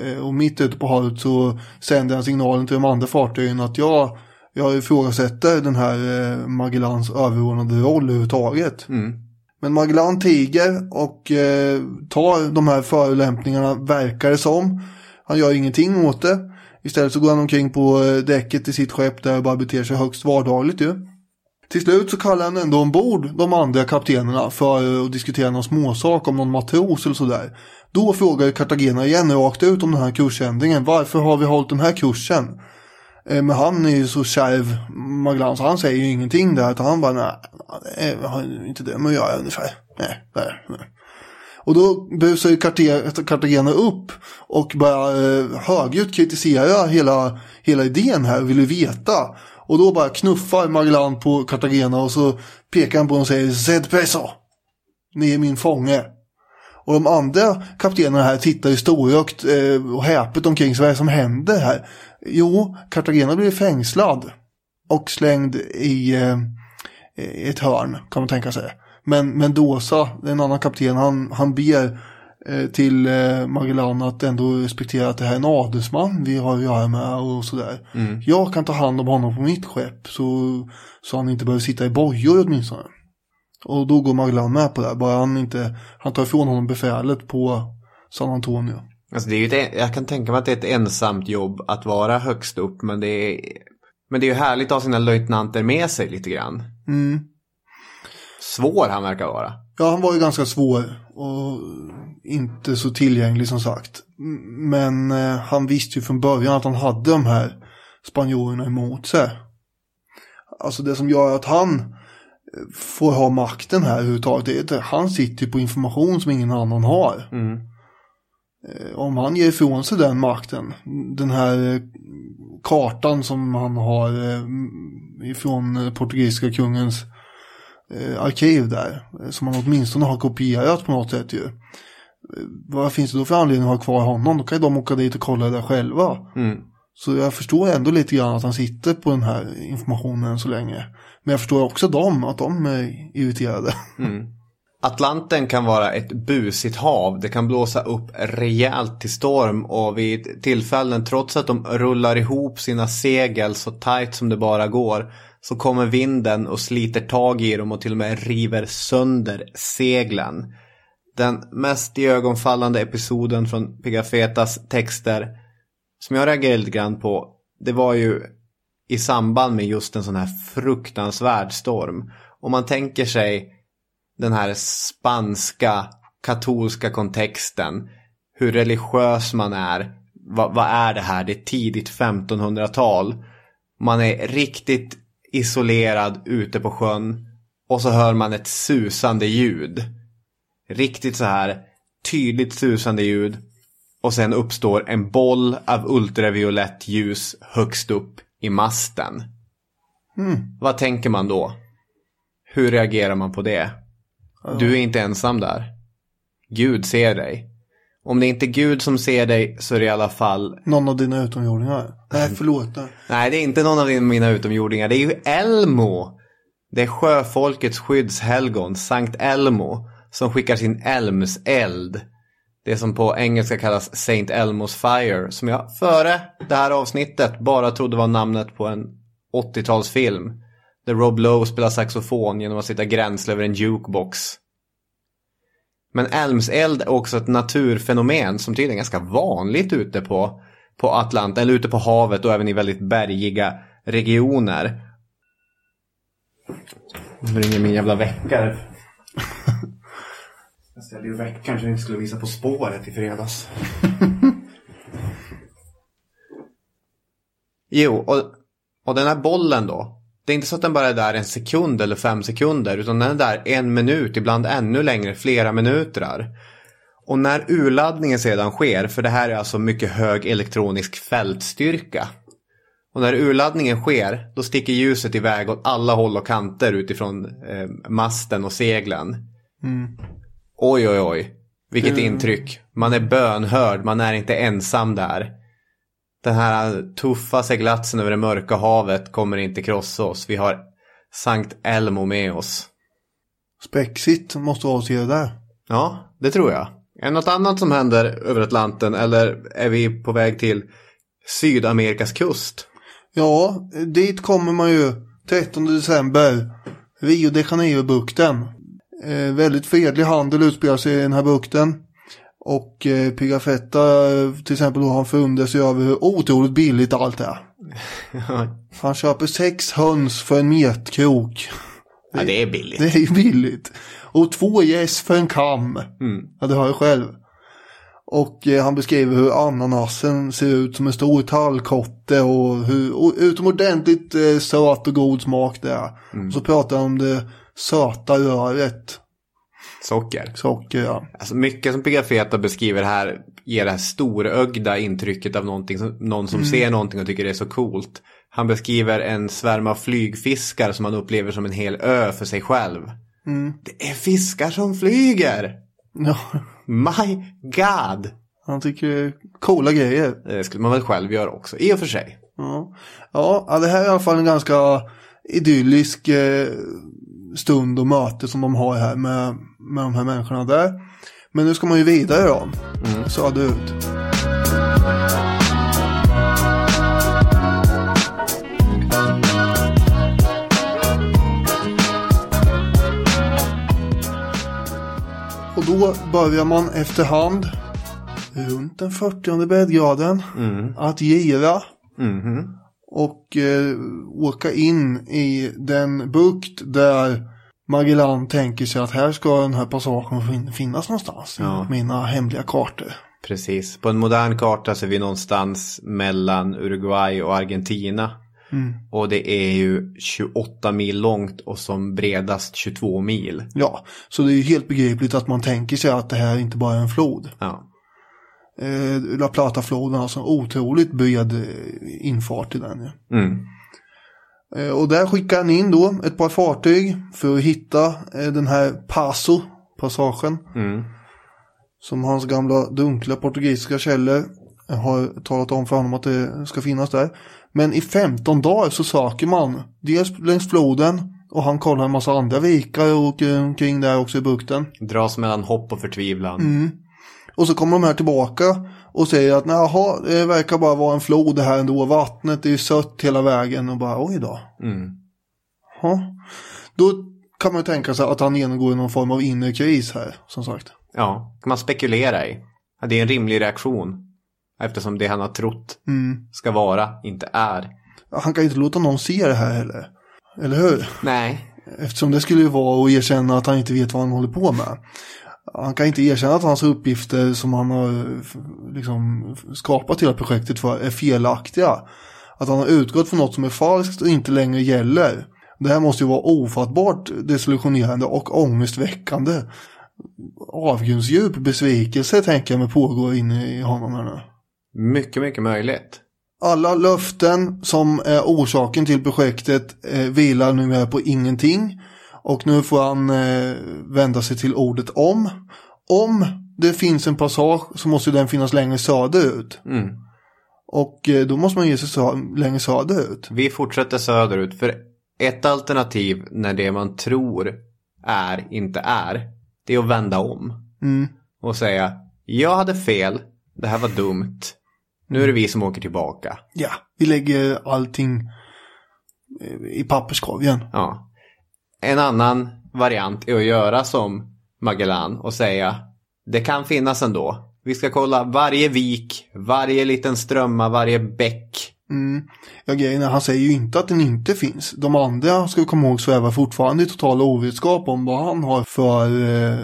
Eh, Och mitt ute på havet så sänder han signalen till de andra fartygen att jag, jag ifrågasätter den här Magellans överordnade roll överhuvudtaget. Men Magellan tiger och eh, tar de här förolämpningarna, verkar det som. Han gör ingenting åt det. Istället så går han omkring på eh, däcket i sitt skepp där och bara beter sig högst vardagligt ju. Till slut så kallar han ändå ombord de andra kaptenerna för eh, att diskutera någon småsak om någon matros eller sådär. Då frågar Cartagena igen rakt ut om den här kursändringen. Varför har vi hållit den här kursen? Eh, men han är ju så kärv, Maglan, så han säger ju ingenting där. Utan han bara, nej, har inte det med att göra ungefär. Nej, nej, nej. Och då busar ju Cartagena upp och börjar eh, högljutt kritisera hela, hela idén här och vill ju veta. Och då bara knuffar Magellan på Cartagena och så pekar han på honom och säger Zed peso! Ni är min fånge. Och de andra kaptenerna här tittar ju storögt eh, och häpet omkring sig. Vad är det som händer här? Jo, Cartagena blir fängslad. Och slängd i eh, i ett hörn kan man tänka sig. Men Mendoza, en annan kapten, han, han ber eh, till eh, Magellan att ändå respektera att det här är en adelsman vi har att göra med och sådär. Jag kan ta hand om honom på mitt skepp så, så han inte behöver sitta i bojor åtminstone. Och då går Magellan med på det, här, bara han inte, han tar ifrån honom befälet på San Antonio. Alltså det är ju ett, jag kan tänka mig att det är ett ensamt jobb att vara högst upp. Men det är, men det är ju härligt att ha sina löjtnanter med sig lite grann. Mm. Svår han verkar vara. Ja, han var ju ganska svår och inte så tillgänglig som sagt. Men eh, han visste ju från början att han hade de här spanjorerna emot sig. Alltså det som gör att han eh, får ha makten här överhuvudtaget, det är att han sitter på information som ingen annan har. Eh, Om han ger ifrån sig den makten, den här eh, kartan som han har ifrån portugisiska kungens eh, arkiv där. eh, Som han åtminstone har kopierat på något sätt ju. Eh, Vad finns det då för anledning att ha kvar honom? Då kan ju de åka dit och kolla det där själva. Så jag förstår ändå lite grann att han sitter på den här informationen så länge. Men jag förstår också dem, att de är irriterade. Atlanten kan vara ett busigt hav. Det kan blåsa upp rejält till storm och vid tillfällen trots att de rullar ihop sina segel så tajt som det bara går så kommer vinden och sliter tag i dem och till och med river sönder seglen. Den mest iögonfallande episoden från Pigafetas texter som jag reagerade lite grann på det var ju i samband med just en sån här fruktansvärd storm. Om man tänker sig den här spanska katolska kontexten. Hur religiös man är. vad, vad är det här? Det är tidigt 1500-tal. Man är riktigt isolerad ute på sjön. Och så hör man ett susande ljud. Riktigt så här tydligt susande ljud. Och sen uppstår en boll av ultraviolett ljus högst upp i masten. Vad tänker man då? Hur reagerar man på det? Du är inte ensam där. Gud ser dig. Om det är inte Gud som ser dig så är det i alla fall... Någon av dina utomjordingar. Nej, förlåt. Nej. Nej, det är inte någon av mina utomjordingar. Det är ju Elmo. Det är sjöfolkets skyddshelgon, Sankt Elmo, som skickar sin Elmseld. Det som på engelska kallas Saint Elmo's Fire, som jag före det här avsnittet bara trodde var namnet på en 80-talsfilm. Där Rob Lowe spelar saxofon genom att sitta gränsle över en jukebox. Men Elmseld är också ett naturfenomen som tydligen är ganska vanligt ute på, på Atlant, eller ute på havet och även i väldigt bergiga regioner. Nu ringer min jävla väckare. Jag ställde ju väckaren så jag inte skulle visa På spåret i fredags. jo, och, och den här bollen då. Det är inte så att den bara är där en sekund eller fem sekunder. Utan den är där en minut, ibland ännu längre, flera minuter. Och när urladdningen sedan sker, för det här är alltså mycket hög elektronisk fältstyrka. Och när urladdningen sker, då sticker ljuset iväg åt alla håll och kanter utifrån eh, masten och seglen. Mm. Oj, oj, oj. Vilket intryck. Man är bönhörd, man är inte ensam där. Den här tuffa seglatsen över det mörka havet kommer inte krossa oss. Vi har Sankt Elmo med oss. Spexigt måste vara att se det där. Ja, det tror jag. Är det något annat som händer över Atlanten eller är vi på väg till Sydamerikas kust? Ja, dit kommer man ju 13 december. Rio de Janeiro-bukten. Eh, väldigt fredlig handel utspelar sig i den här bukten. Och eh, Pigafetta eh, till exempel då han förundrar sig över hur otroligt billigt allt är. Han köper sex höns för en metkrok. ja, det är billigt. Det är billigt. Och två gäss för en kam. Mm. Ja, det har jag själv. Och eh, han beskriver hur ananasen ser ut som en stor tallkotte och hur och utomordentligt eh, söt och god smak det är. Och så pratar han om det söta röret. Socker. Socker, ja. Alltså mycket som Pigafetta beskriver här ger det här storögda intrycket av någonting som, någon som ser någonting och tycker det är så coolt. Han beskriver en svärm av flygfiskar som han upplever som en hel ö för sig själv. Det är fiskar som flyger! ja. My God! Han tycker det är coola grejer. Det skulle man väl själv göra också, i och för sig. Ja, ja ja, det här är i alla fall en ganska idyllisk eh, stund och möte som de har här med, med de här människorna där. Men nu ska man ju vidare då. Söderut. Och då börjar man efterhand runt den 40 breddgraden att gira Mhm. och eh, åka in i den bukt där Magellan tänker sig att här ska den här passagen fin- finnas någonstans. Ja. i Mina hemliga kartor. Precis. På en modern karta så är vi någonstans mellan Uruguay och Argentina. Och det är ju 28 mil långt och som bredast 22 mil. Ja, så det är ju helt begripligt att man tänker sig att det här inte bara är en flod. Ja. Eh, La Plata-floden har alltså en otroligt bred eh, infart i den. ju. Mm. Eh, och där skickar han in då ett par fartyg för att hitta eh, den här Paso, passagen. Mm. Som hans gamla dunkla portugisiska källor har talat om för honom att det ska finnas där. Men i 15 dagar så söker man dels längs floden och han kollar en massa andra vikar och åker omkring där också i bukten. Dras mellan hopp och förtvivlan. Mm. Och så kommer de här tillbaka och säger att jaha, det verkar bara vara en flod här ändå. Vattnet är ju sött hela vägen och bara oj då. Mm. Ja. Då kan man ju tänka sig att han genomgår någon form av inre kris här, som sagt. Ja, kan man spekulera i. Ja, det är en rimlig reaktion. Eftersom det han har trott Mm. ska vara inte är. Han kan ju inte låta någon se det här heller. Eller hur? Nej. Eftersom det skulle ju vara att erkänna att han inte vet vad han håller på med. Han kan inte erkänna att hans uppgifter som han har f- liksom skapat hela projektet för är felaktiga. Att han har utgått från något som är falskt och inte längre gäller. Det här måste ju vara ofattbart desillusionerande och ångestväckande. Avgrundsdjup besvikelse tänker jag mig pågår inne i honom här nu. Mycket, mycket möjligt. Alla löften som är orsaken till projektet eh, vilar numera på ingenting. Och nu får han eh, vända sig till ordet om. Om det finns en passage så måste den finnas längre söderut. Mm. Och eh, då måste man ge sig sö längre söderut. Vi fortsätter söderut för ett alternativ när det man tror är inte är. Det är att vända om. Mm. Och säga jag hade fel. Det här var dumt. Nu är det vi som åker tillbaka. Ja, vi lägger allting eh, i papperskorgen. Ja. En annan variant är att göra som Magellan och säga det kan finnas ändå. Vi ska kolla varje vik, varje liten strömma, varje bäck. Mm. Ja, grejen är, han säger ju inte att den inte finns. De andra, ska vi komma ihåg, svävar fortfarande i total ovetskap om vad han har för eh,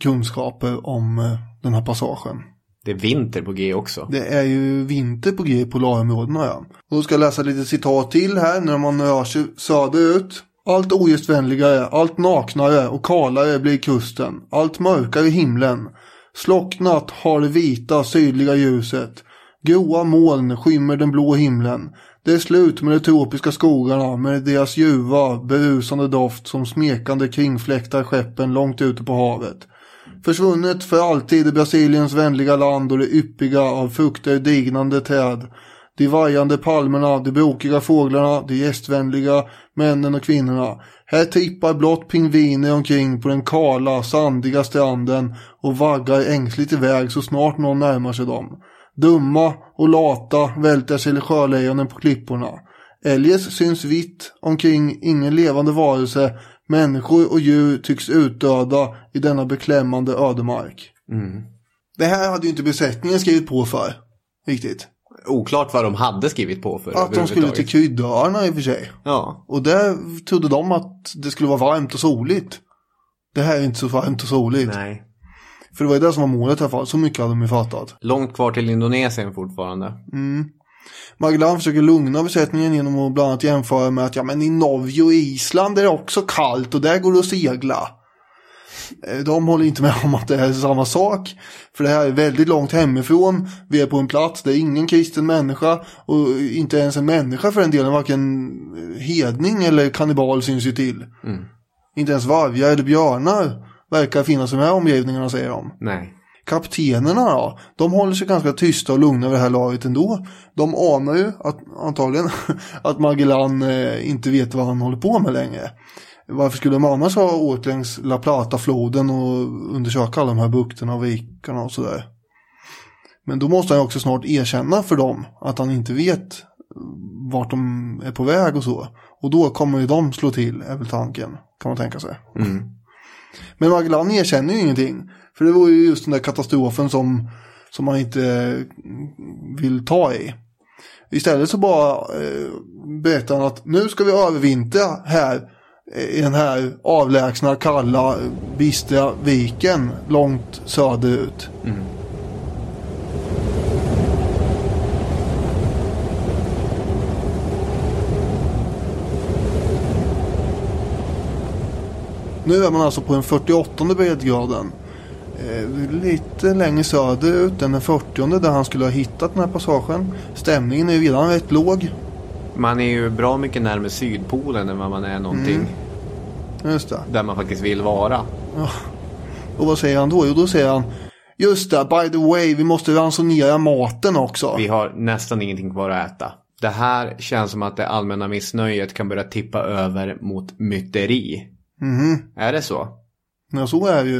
kunskaper om eh, den här passagen. Det är vinter på G också. Det är ju vinter på G i polarområdena ja. Och då ska jag läsa lite citat till här när man rör sig söderut. Allt ogästvänligare, allt naknare och kalare blir kusten. Allt mörkare himlen. Slocknat har det vita sydliga ljuset. Gråa moln skymmer den blå himlen. Det är slut med de tropiska skogarna med deras ljuva, berusande doft som smekande kringfläktar skeppen långt ute på havet. Försvunnet för alltid i Brasiliens vänliga land och det yppiga av frukter dignande träd. De vajande palmerna, de brokiga fåglarna, de gästvänliga männen och kvinnorna. Här trippar blott pingviner omkring på den kala, sandiga stranden och vaggar ängsligt iväg så snart någon närmar sig dem. Dumma och lata välter sig sjölejonen på klipporna. Eljest syns vitt omkring ingen levande varelse. Människor och djur tycks utdöda i denna beklämmande ödemark. Mm. Det här hade ju inte besättningen skrivit på för. Riktigt. Oklart vad de hade skrivit på för Att de skulle till Kryddöarna i och för sig. Ja, Och där trodde de att det skulle vara varmt och soligt. Det här är inte så varmt och soligt. nej. För det var ju det som var målet i alla fall. Så mycket hade de ju fattat. Långt kvar till Indonesien fortfarande. Mm. Magellan försöker lugna besättningen genom att bland annat jämföra med att ja men i Norge och Island är det också kallt och där går det att segla. Eh, De håller inte med om att det är samma sak. För det här är väldigt långt hemifrån. Vi är på en plats där ingen kristen människa och inte ens en människa för den delen, varken hedning eller kannibal syns ju till. Mm. Inte ens vargar eller björnar verkar finnas i de här omgivningarna säger de. Nej. Kaptenerna då, de håller sig ganska tysta och lugna vid det här laget ändå. De anar ju att, antagligen att Magellan eh, inte vet vad han håller på med längre. Varför skulle de annars ha åkt längs La Plata-floden och undersöka alla de här bukterna och vikarna och sådär. Men då måste han också snart erkänna för dem att han inte vet vart de är på väg och så. Och då kommer ju de slå till, är väl tanken, kan man tänka sig. Mm. Men Magellan erkänner ju ingenting. För det var ju just den där katastrofen som, som man inte vill ta i. Istället så bara eh, berättar han att nu ska vi övervintra här i den här avlägsna, kalla, bistra viken långt söderut. Mm. Nu är man alltså på den 48 breddgraden. Eh, lite längre söderut än den 40 där han skulle ha hittat den här passagen. Stämningen är redan rätt låg. Man är ju bra mycket närmare Sydpolen än vad man är någonting Mm. Just det. där man faktiskt vill vara. Och vad säger han då? Jo, då säger han Just det, by the way, vi måste ransonera maten också. Vi har nästan ingenting kvar att äta. Det här känns som att det allmänna missnöjet kan börja tippa över mot myteri. Mhm. Är det så? Ja, så är det ju.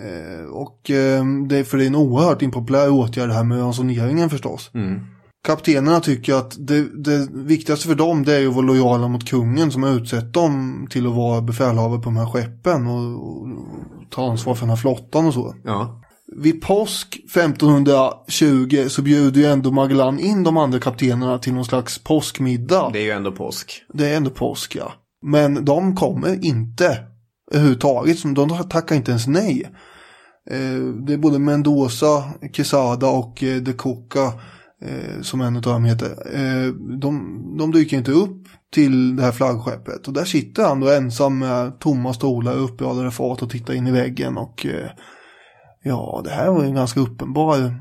Eh, och eh, det är för det är en oerhört impopulär åtgärd det här med ransoneringen förstås. Mm. Kaptenerna tycker att det, det viktigaste för dem det är att vara lojala mot kungen som har utsett dem till att vara befälhavare på de här skeppen och, och ta ansvar för den här flottan och så. Ja. Vid påsk 1520 så bjuder ju ändå Magellan in de andra kaptenerna till någon slags påskmiddag. Det är ju ändå påsk. Det är ändå påsk ja. Men de kommer inte överhuvudtaget. De tackar inte ens nej. Eh, Det är både Mendoza, Quesada och eh, De Coca eh, som en av dem heter. Eh, De, de dyker inte upp till det här flaggskeppet. Och där sitter han då ensam med tomma stolar uppradade fat och tittar in i väggen. Och eh, ja, det här var en ganska uppenbar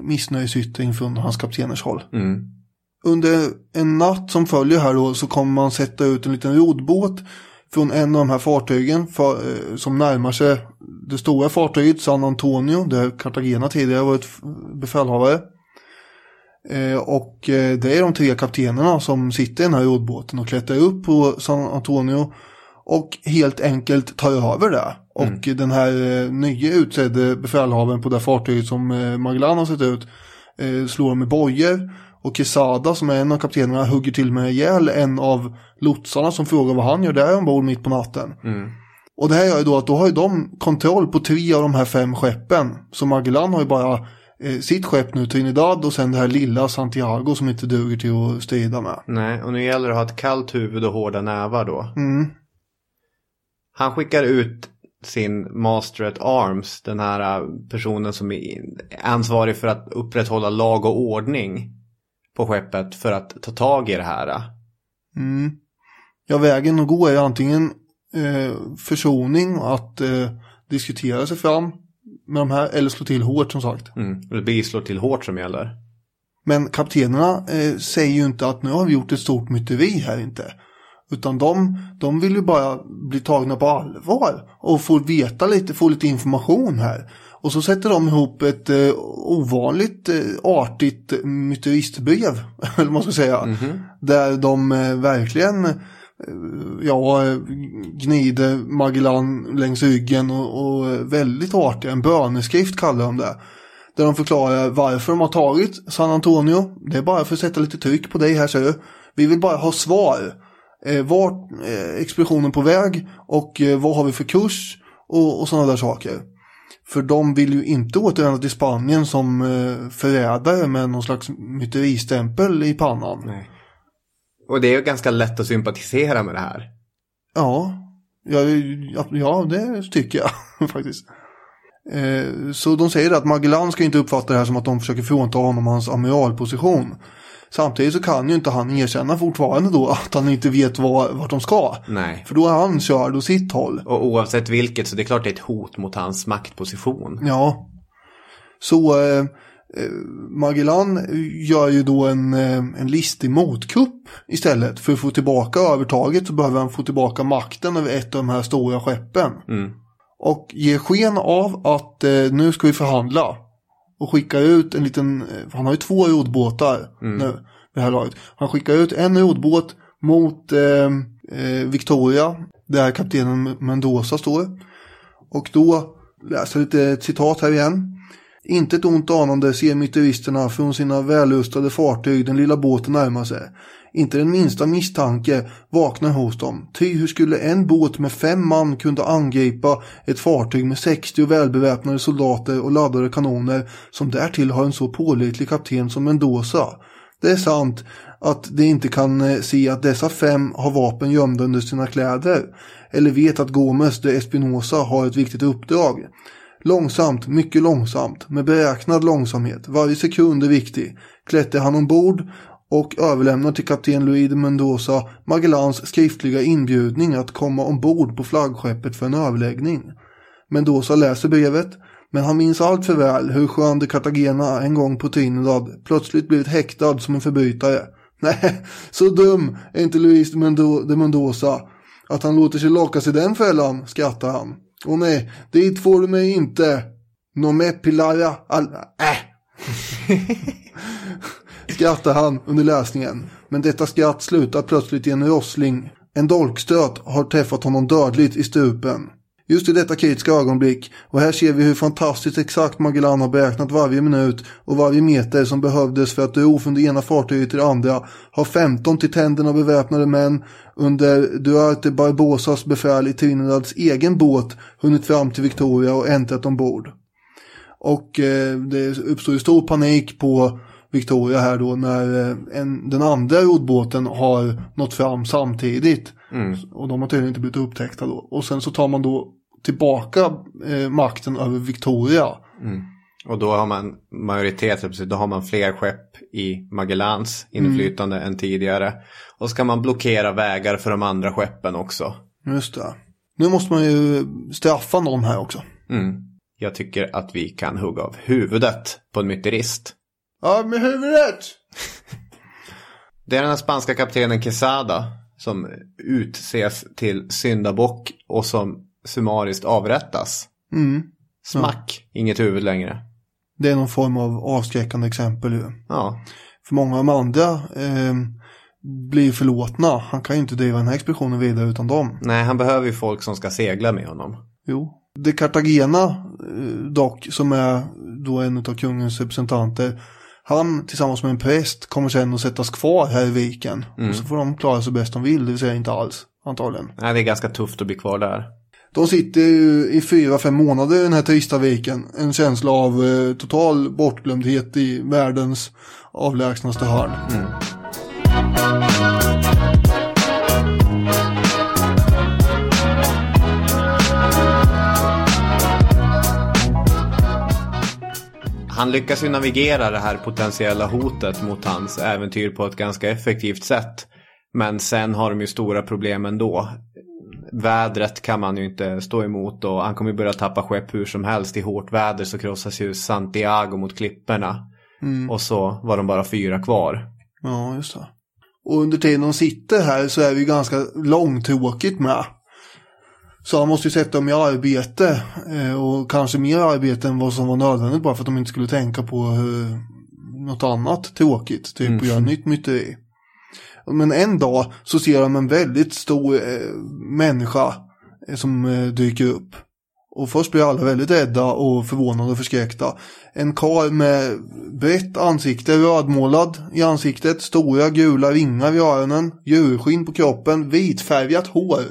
missnöjesyttring från hans kapteners håll. Mm. Under en natt som följer här då så kommer man sätta ut en liten roddbåt från en av de här fartygen för, eh, som närmar sig det stora fartyget San Antonio där Cartagena tidigare varit befälhavare. Eh, och eh, det är de tre kaptenerna som sitter i den här roddbåten och klättrar upp på San Antonio och helt enkelt tar över det. Och mm. den här eh, nya utsedde befälhavaren på det fartyget som Magellan har sett ut slår med bojor. Och Quesada som är en av kaptenerna hugger till med ihjäl en av lotsarna som frågar vad han gör där ombord mitt på natten. Mm. Och det här gör ju då att då har ju de kontroll på tre av de här fem skeppen. Så Magellan har ju bara eh, sitt skepp nu, Trinidad och sen det här lilla Santiago som inte duger till att strida med. Nej, och nu gäller det att ha ett kallt huvud och hårda nävar då. Mm. Han skickar ut sin Master at Arms, den här äh, personen som är ansvarig för att upprätthålla lag och ordning på skeppet för att ta tag i det här. Mm. Ja, vägen att gå är antingen eh, försoning att eh, diskutera sig fram med de här eller slå till hårt som sagt. Mm. Det blir slå till hårt som gäller. Men kaptenerna eh, säger ju inte att nu har vi gjort ett stort myteri här inte. Utan de, de vill ju bara bli tagna på allvar och få veta lite, få lite information här. Och så sätter de ihop ett eh, ovanligt eh, artigt myteristbrev, eller vad man ska säga. Mm -hmm. Där de eh, verkligen ja, gnider Magellan längs ryggen och, och väldigt artiga, en böneskrift kallar de det. Där de förklarar varför de har tagit San Antonio. Det är bara för att sätta lite tryck på dig här ser du. Vi vill bara ha svar eh, vart eh, expeditionen på väg och eh, vad har vi för kurs och, och sådana där saker. För de vill ju inte återvända till Spanien som eh, förrädare med någon slags myteristämpel i pannan. Nej. Och det är ju ganska lätt att sympatisera med det här. Ja, ja, ja det tycker jag faktiskt. Eh, så de säger att Magellan ska inte uppfatta det här som att de försöker frånta honom hans amiralposition. Samtidigt så kan ju inte han erkänna fortfarande då att han inte vet var, vart de ska. Nej. För då är han körd åt sitt håll. Och oavsett vilket så det är klart det är ett hot mot hans maktposition. Ja. Så eh, Magellan gör ju då en, eh, en listig motkupp istället. För att få tillbaka övertaget så behöver han få tillbaka makten över ett av de här stora skeppen. Mm. Och ger sken av att eh, nu ska vi förhandla och skickar ut en liten, eh, han har ju två rodbåtar mm. nu, det här laget. Han skickar ut en rodbåt mot eh, eh, Victoria, där kaptenen Mendoza står. Och då läser jag lite citat här igen. Inte ett ont anande ser myteristerna från sina vällustade fartyg den lilla båten närma sig. Inte den minsta misstanke vaknar hos dem. Ty hur skulle en båt med fem man kunna angripa ett fartyg med 60 välbeväpnade soldater och laddade kanoner som därtill har en så pålitlig kapten som Mendoza? Det är sant att de inte kan eh, se att dessa fem har vapen gömda under sina kläder eller vet att Gomes de Espinosa har ett viktigt uppdrag. Långsamt, mycket långsamt, med beräknad långsamhet, varje sekund är viktig, klättrar han ombord och överlämnar till kapten Luis de Mendoza Magellans skriftliga inbjudning att komma ombord på flaggskeppet för en överläggning. Mendoza läser brevet, men han minns allt för väl hur Juan de Cartagena en gång på Trinidad plötsligt blivit häktad som en förbrytare. Nej, så dum är inte Luis de Mendoza att han låter sig lockas i den fällan, skrattar han. Och nej, dit får du mig inte. No me pilara al... Äh. skrattar han under läsningen. Men detta skratt slutar plötsligt i en rossling. En dolkstöt har träffat honom dödligt i stupen. Just i detta kritiska ögonblick, och här ser vi hur fantastiskt exakt Magellan har beräknat varje minut och varje meter som behövdes för att ro från det ena fartyget till det andra, har 15 till tänderna beväpnade män under Duarte Barbosas befäl i Trinidads egen båt hunnit fram till Victoria och äntrat ombord. Och eh, det uppstår ju stor panik på Victoria här då när eh, en, den andra roddbåten har nått fram samtidigt. Mm. Och de har tydligen inte blivit upptäckta då. Och sen så tar man då tillbaka eh, makten över Victoria. Mm. Och då har man majoritet, då har man fler skepp i Magellans inflytande mm. än tidigare. Och så kan man blockera vägar för de andra skeppen också. Just det. Nu måste man ju straffa någon här också. Mm. Jag tycker att vi kan hugga av huvudet på en myterist. Ja, med huvudet! Det är den spanska kaptenen Quesada som utses till syndabock och som summariskt avrättas. Mm. Smack, inget huvud längre. Det är någon form av avskräckande exempel ju. Ja, För många av de andra eh, blir förlåtna. Han kan ju inte driva den här expeditionen vidare utan dem. nej han behöver ju folk som ska segla med honom. Jo. Det Cartagena eh, dock, som är då en av kungens representanter. Han tillsammans med en präst kommer sen att sättas kvar här i viken. Och så får de klara sig bäst de vill, det vill säga inte alls antagligen. Nej, det är ganska tufft att bli kvar där. De sitter ju i fyra, fem månader i den här trista viken. En känsla av eh, total bortglömdhet i världens avlägsnaste hörn. Han lyckas ju navigera det här potentiella hotet mot hans äventyr på ett ganska effektivt sätt. Men sen har de ju stora problem ändå. Vädret kan man ju inte stå emot och han kommer börja tappa skepp hur som helst. I hårt väder så krossas ju Santiago mot klipporna. Och så var de bara fyra kvar. Ja, just det. Och under tiden de sitter här så är ju ganska långtråkigt med. Så han måste ju sätta dem i arbete. eh, Och kanske mer arbete än vad som var nödvändigt bara för att de inte skulle tänka på eh, något annat tråkigt. Typ att göra nytt myteri. Men en dag så ser de en väldigt stor eh, människa eh, som eh, dyker upp. Och först blir alla väldigt rädda och förvånade och förskräckta. En karl med brett ansikte, rödmålad i ansiktet, stora gula ringar i öronen, djurskinn på kroppen, vitfärgat hår.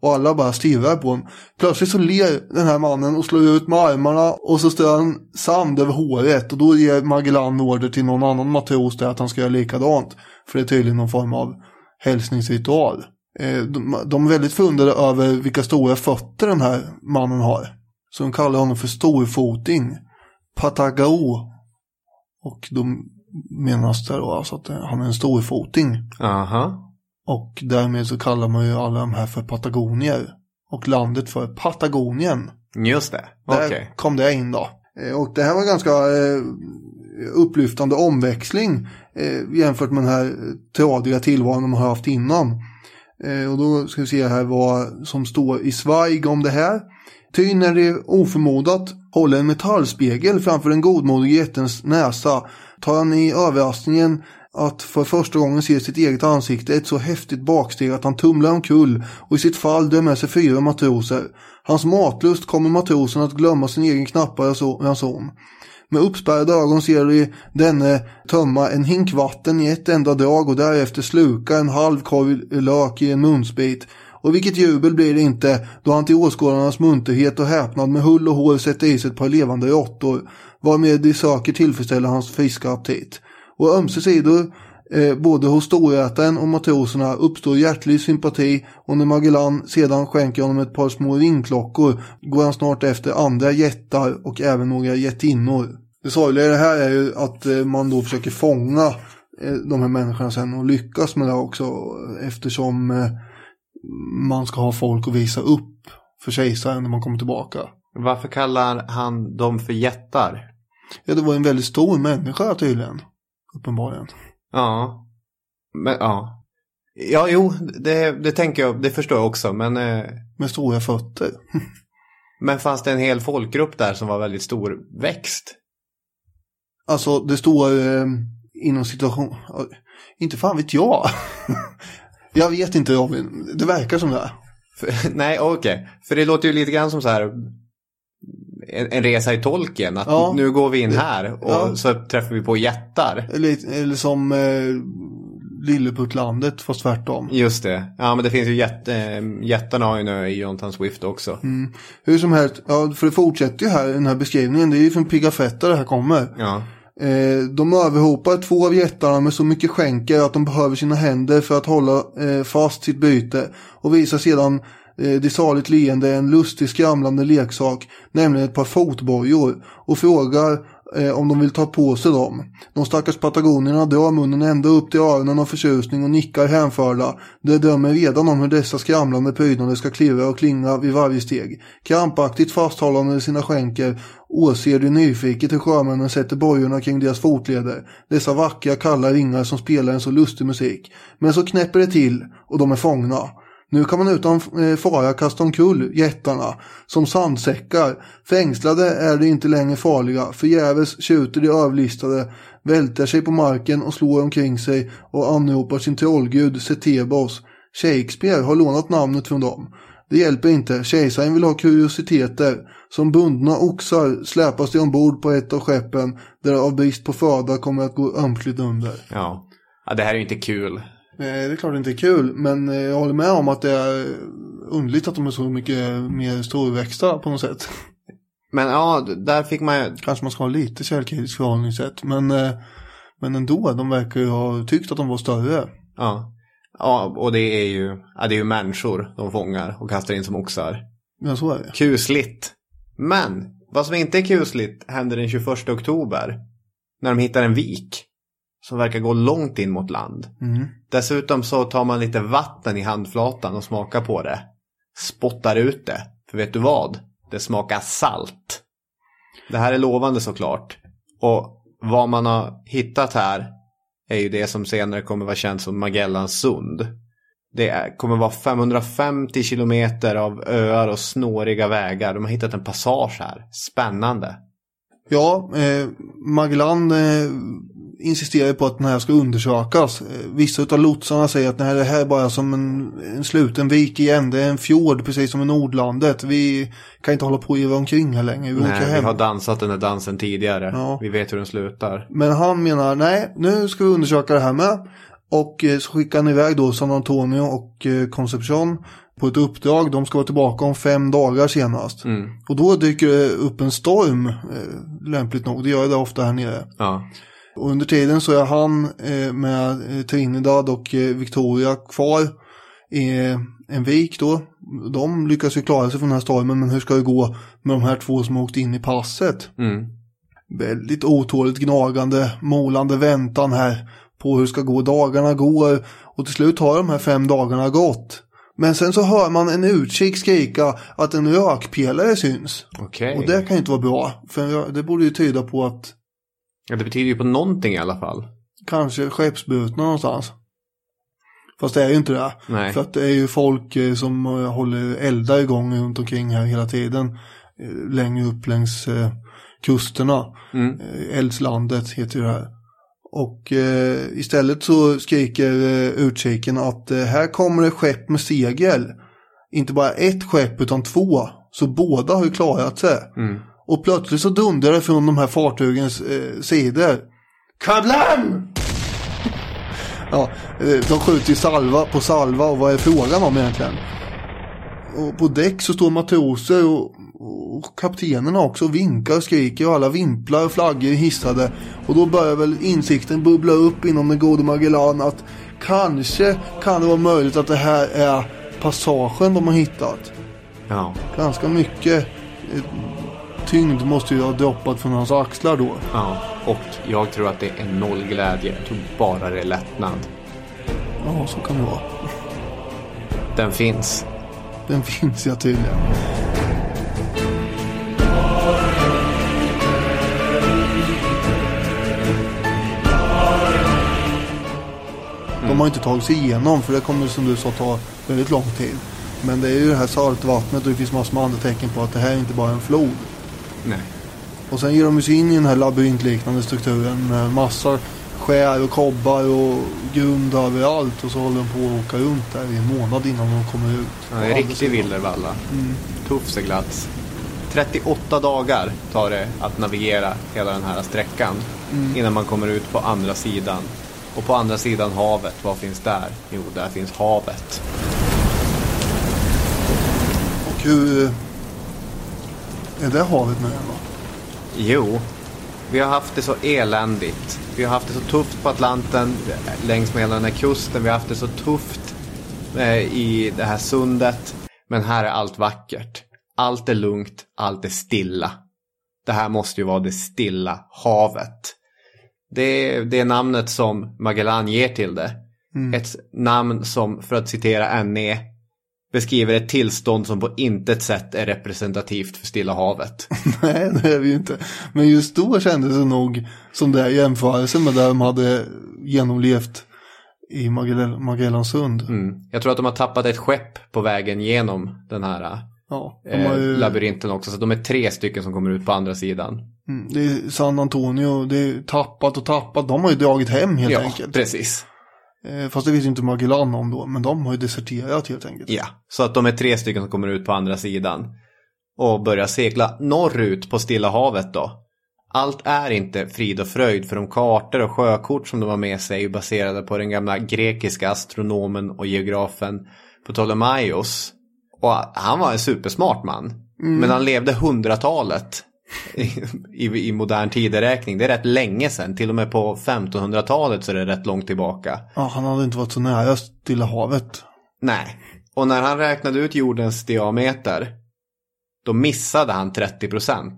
Och alla bara stirrar på honom. Plötsligt så ler den här mannen och slår ut med armarna och så strör han sand över håret. Och då ger Magellan order till någon annan matros där att han ska göra likadant. För det är tydligen någon form av hälsningsritual. Eh, De, de är väldigt funderade över vilka stora fötter den här mannen har. Så de kallar honom för storfoting. Patagao. Och de menas det då alltså att han är en storfoting. Aha. Och därmed så kallar man ju alla de här för patagonier. Och landet för Patagonien. Just det. Där Okej. kom det in då. Eh, Och det här var ganska eh, upplyftande omväxling eh, jämfört med den här eh, tradiga tillvaron de har haft innan. Eh, och då ska vi se här vad som står i Zweig om det här. Ty när det oförmodat håller en metallspegel framför den godmodige jättens näsa tar han i överraskningen att för första gången se sitt eget ansikte ett så häftigt baksteg att han tumlar omkull och i sitt fall dör med sig fyra matroser. Hans matlust kommer matrosen att glömma sin egen knappa ranson. Med uppspärrade ögon ser de denne tömma en hink vatten i ett enda drag och därefter sluka en halv korv lök i en munsbit. Och vilket jubel blir det inte då han till åskådarnas munterhet och häpnad med hull och hår sätter i sig ett par levande råttor, varmed de söker tillfredsställa hans friska aptit. Och ömse sidor, eh, både hos storätaren och matroserna, uppstår hjärtlig sympati och när Magellan sedan skänker honom ett par små ringklockor går han snart efter andra jättar och även några jättinnor. Det sorgliga i det här är ju att eh, man då försöker fånga eh, de här människorna sen och lyckas med det också eftersom man ska ha folk att visa upp för kejsaren när man kommer tillbaka. Varför kallar han dem för jättar? Ja, det var en väldigt stor människa tydligen. Uppenbarligen. Ja. Men ja. Ja, jo, det, det tänker jag, det förstår jag också. Men, eh, Med stora fötter. men fanns det en hel folkgrupp där som var väldigt stor växt? Alltså det står eh, inom situation... ja, Inte fan vet jag. jag vet inte Robin. Det verkar som det. För, nej, okej. För det låter ju lite grann som så här en, en resa i tolken. Att Ja. nu går vi in här och Ja. så träffar vi på jättar. Eller, eller som eh, Lilleputtlandet fast tvärtom. Just det. Ja, men det finns ju jätte, eh, jättarna har ju en ö i Jonathan Swift också. Mm. Hur som helst, ja, för det fortsätter ju här den här beskrivningen. Det är ju från Pigafetta det här kommer. Ja. Eh, de överhopar två av jättarna med så mycket skänker att de behöver sina händer för att hålla eh, fast sitt byte och visar sedan eh, det saligt leende en lustig skramlande leksak, nämligen ett par fotbojor och frågar eh, om de vill ta på sig dem. De stackars patagonierna drar munnen ända upp till öronen av förtjusning och nickar hänförda. De drömmer redan om hur dessa skramlande prydnader ska klirra och klinga vid varje steg. Krampaktigt fasthållande i sina skänker åser de nyfiket hur sjömännen sätter bojorna kring deras fotleder. Dessa vackra kalla ringar som spelar en så lustig musik. Men så knäpper det till och de är fångna. Nu kan man utan eh, fara kasta omkull jättarna som sandsäckar. Fängslade är de inte längre farliga. Förgäves tjuter de överlistade, välter sig på marken och slår omkring sig och anropar sin trollgud Setebos. Shakespeare har lånat namnet från dem. Det hjälper inte, kejsaren vill ha kuriositeter. Som bundna oxar släpas de ombord på ett av skeppen där av brist på föda kommer att gå ömkligt under. Ja. ja, det här är ju inte kul. Nej, det är klart det inte är kul, men eh, jag håller med om att det är underligt att de är så mycket mer storväxta på något sätt. Men ja, där fick man ju... Kanske man ska ha lite källkritiskt förhållningssätt, men, eh, men ändå, de verkar ju ha tyckt att de var större. Ja. ja, och det är ju ja, det är ju människor de fångar och kastar in som oxar. Ja, så är det. Kusligt. Men vad som inte är kusligt händer den 21 oktober. När de hittar en vik. Som verkar gå långt in mot land. Mm. Dessutom så tar man lite vatten i handflatan och smakar på det. Spottar ut det. För vet du vad? Det smakar salt. Det här är lovande såklart. Och vad man har hittat här är ju det som senare kommer vara känt som Magellans sund. Det kommer vara 550 kilometer av öar och snåriga vägar. De har hittat en passage här. Spännande. Ja, eh, Magellan eh, insisterar på att den här ska undersökas. Eh, Vissa av lotsarna säger att nej, det här är bara som en, en sluten vik igen. Det är en fjord precis som i Nordlandet. Vi kan inte hålla på och irra omkring här längre. Vi Nej, vi har dansat den här dansen tidigare. Ja. Vi vet hur den slutar. Men han menar nej, nu ska vi undersöka det här med. Och eh, så skickar han iväg då San Antonio och eh, Concepcion på ett uppdrag. De ska vara tillbaka om fem dagar senast. Mm. Och då dyker det upp en storm, eh, lämpligt nog. Det gör det ofta här nere. Ja. Och under tiden så är han eh, med eh, Trinidad och eh, Victoria kvar i eh, en vik då. De lyckas ju klara sig från den här stormen, men hur ska det gå med de här två som har åkt in i passet? Mm. Väldigt otåligt gnagande, molande väntan här på hur ska gå. Dagarna går och till slut har de här fem dagarna gått. Men sen så hör man en utkik skrika att en rökpelare syns. Okej. Och det kan ju inte vara bra. För det borde ju tyda på att Ja, det betyder ju på någonting i alla fall. kanske skeppsbrutna någonstans. Fast det är ju inte det. Nej. För att det är ju folk eh, som eh, håller eldar igång runt omkring här hela tiden. eh, Längre upp längs kusterna. Mm. Eldslandet heter ju det här. Och eh, istället så skriker eh, utkiken att eh, här kommer det skepp med segel. Inte bara ett skepp utan två. Så båda har ju klarat sig. Mm. Och plötsligt så dundrar det från de här fartygens eh, sidor. Kablam! Ja, eh, de skjuter ju salva på salva och vad är frågan om egentligen? Och på däck så står matroser och, och kaptenerna också vinkar och skriker och alla vimplar och flaggor hissade. Och då börjar väl insikten bubbla upp inom den gode Magellan att kanske kan det vara möjligt att det här är passagen de har hittat. Ja. Ganska mycket eh, tyngd måste ju ha droppat från hans axlar då. ja. Och jag tror att det är noll glädje. Jag tror bara det är lättnad. Ja, så kan det vara. Den finns. Den finns ja tydligen. Har inte tagit sig igenom för det kommer som du sa ta väldigt lång tid. Men det är ju det här saltvattnet och det finns massor med andra tecken på att det här är inte bara en flod. Nej. Och sen ger de sig in i den här labyrintliknande strukturen med massa skär och kobbar och grund överallt. Och så håller de på att åka runt där i en månad innan de kommer ut. Ja, det är riktig villervalla. Tuff seglats. 38 dagar tar det att navigera hela den här sträckan. Innan man kommer ut på andra sidan. Och på andra sidan havet, vad finns där? Jo, där finns havet. Och hur är det havet med då? Jo, vi har haft det så eländigt. Vi har haft det så tufft på Atlanten längs med hela den här kusten. Vi har haft det så tufft eh, i det här sundet. Men här är allt vackert. Allt är lugnt, allt är stilla. det här måste ju vara det stilla havet. Det är det namnet som Magellan ger till det. Ett namn som, för att citera NE, beskriver ett tillstånd som på intet sätt är representativt för Stilla havet. Nej, det är vi ju inte. Men just då kändes det nog som det jämförelsen med där de hade genomlevt i Magell- Magellansund. Mm. Jag tror att de har tappat ett skepp på vägen genom den här Ja, eh, ju, labyrinten också. Så de är tre stycken som kommer ut på andra sidan. mm, det är San Antonio, det är tappat och tappat. De har ju dragit hem helt ja, enkelt. precis. Eh, Fast det vet ju inte Magellan om då, men de har ju deserterat helt enkelt. Ja, så att de är tre stycken som kommer ut på andra sidan. Och börjar segla norrut på Stilla havet då. Allt är inte frid och fröjd för de kartor och sjökort som de har med sig är baserade på den gamla grekiska astronomen och geografen Ptolemaios. Och han var en supersmart man. Men han levde hundratalet i, i, i modern tideräkning. Det är rätt länge sedan. Till och med på 1500-talet så är det rätt långt tillbaka. Ja, han hade inte varit så nära Stilla havet. Nej. Och när han räknade ut jordens diameter då missade han 30%.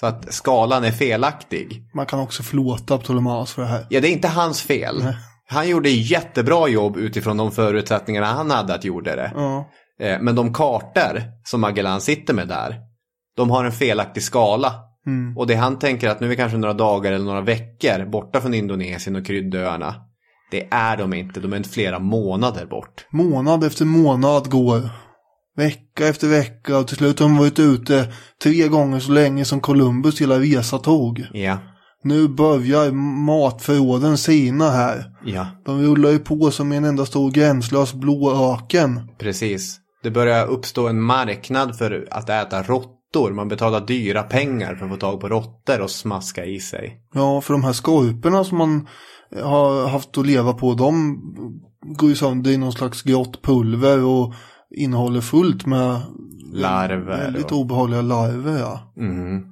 Så att skalan är felaktig. Man kan också förlåta Ptolemaios för det här. Ja, det är inte hans fel. Nej. Han gjorde jättebra jobb utifrån de förutsättningarna han hade att gjorde det. Ja, Men de kartor som Magellan sitter med där, de har en felaktig skala. mm. Och det han tänker att nu är vi kanske några dagar eller några veckor borta från Indonesien och kryddöarna. Det är de inte, de är flera månader bort. månad efter månad går. Vecka efter vecka och till slut har de varit ute tre gånger så länge som Columbus hela resa tog. Ja, Nu börjar matförråden sina här. ja, De rullar ju på som en enda stor gränslös blå öken. precis. Det börjar uppstå en marknad för att äta råttor. Man betalar dyra pengar för att få tag på råttor och smaska i sig. Ja, för de här skorporna som man har haft att leva på, de går ju sönder i någon slags grått pulver och innehåller fullt med Larver väldigt och- obehagliga larver. Ja. Mm.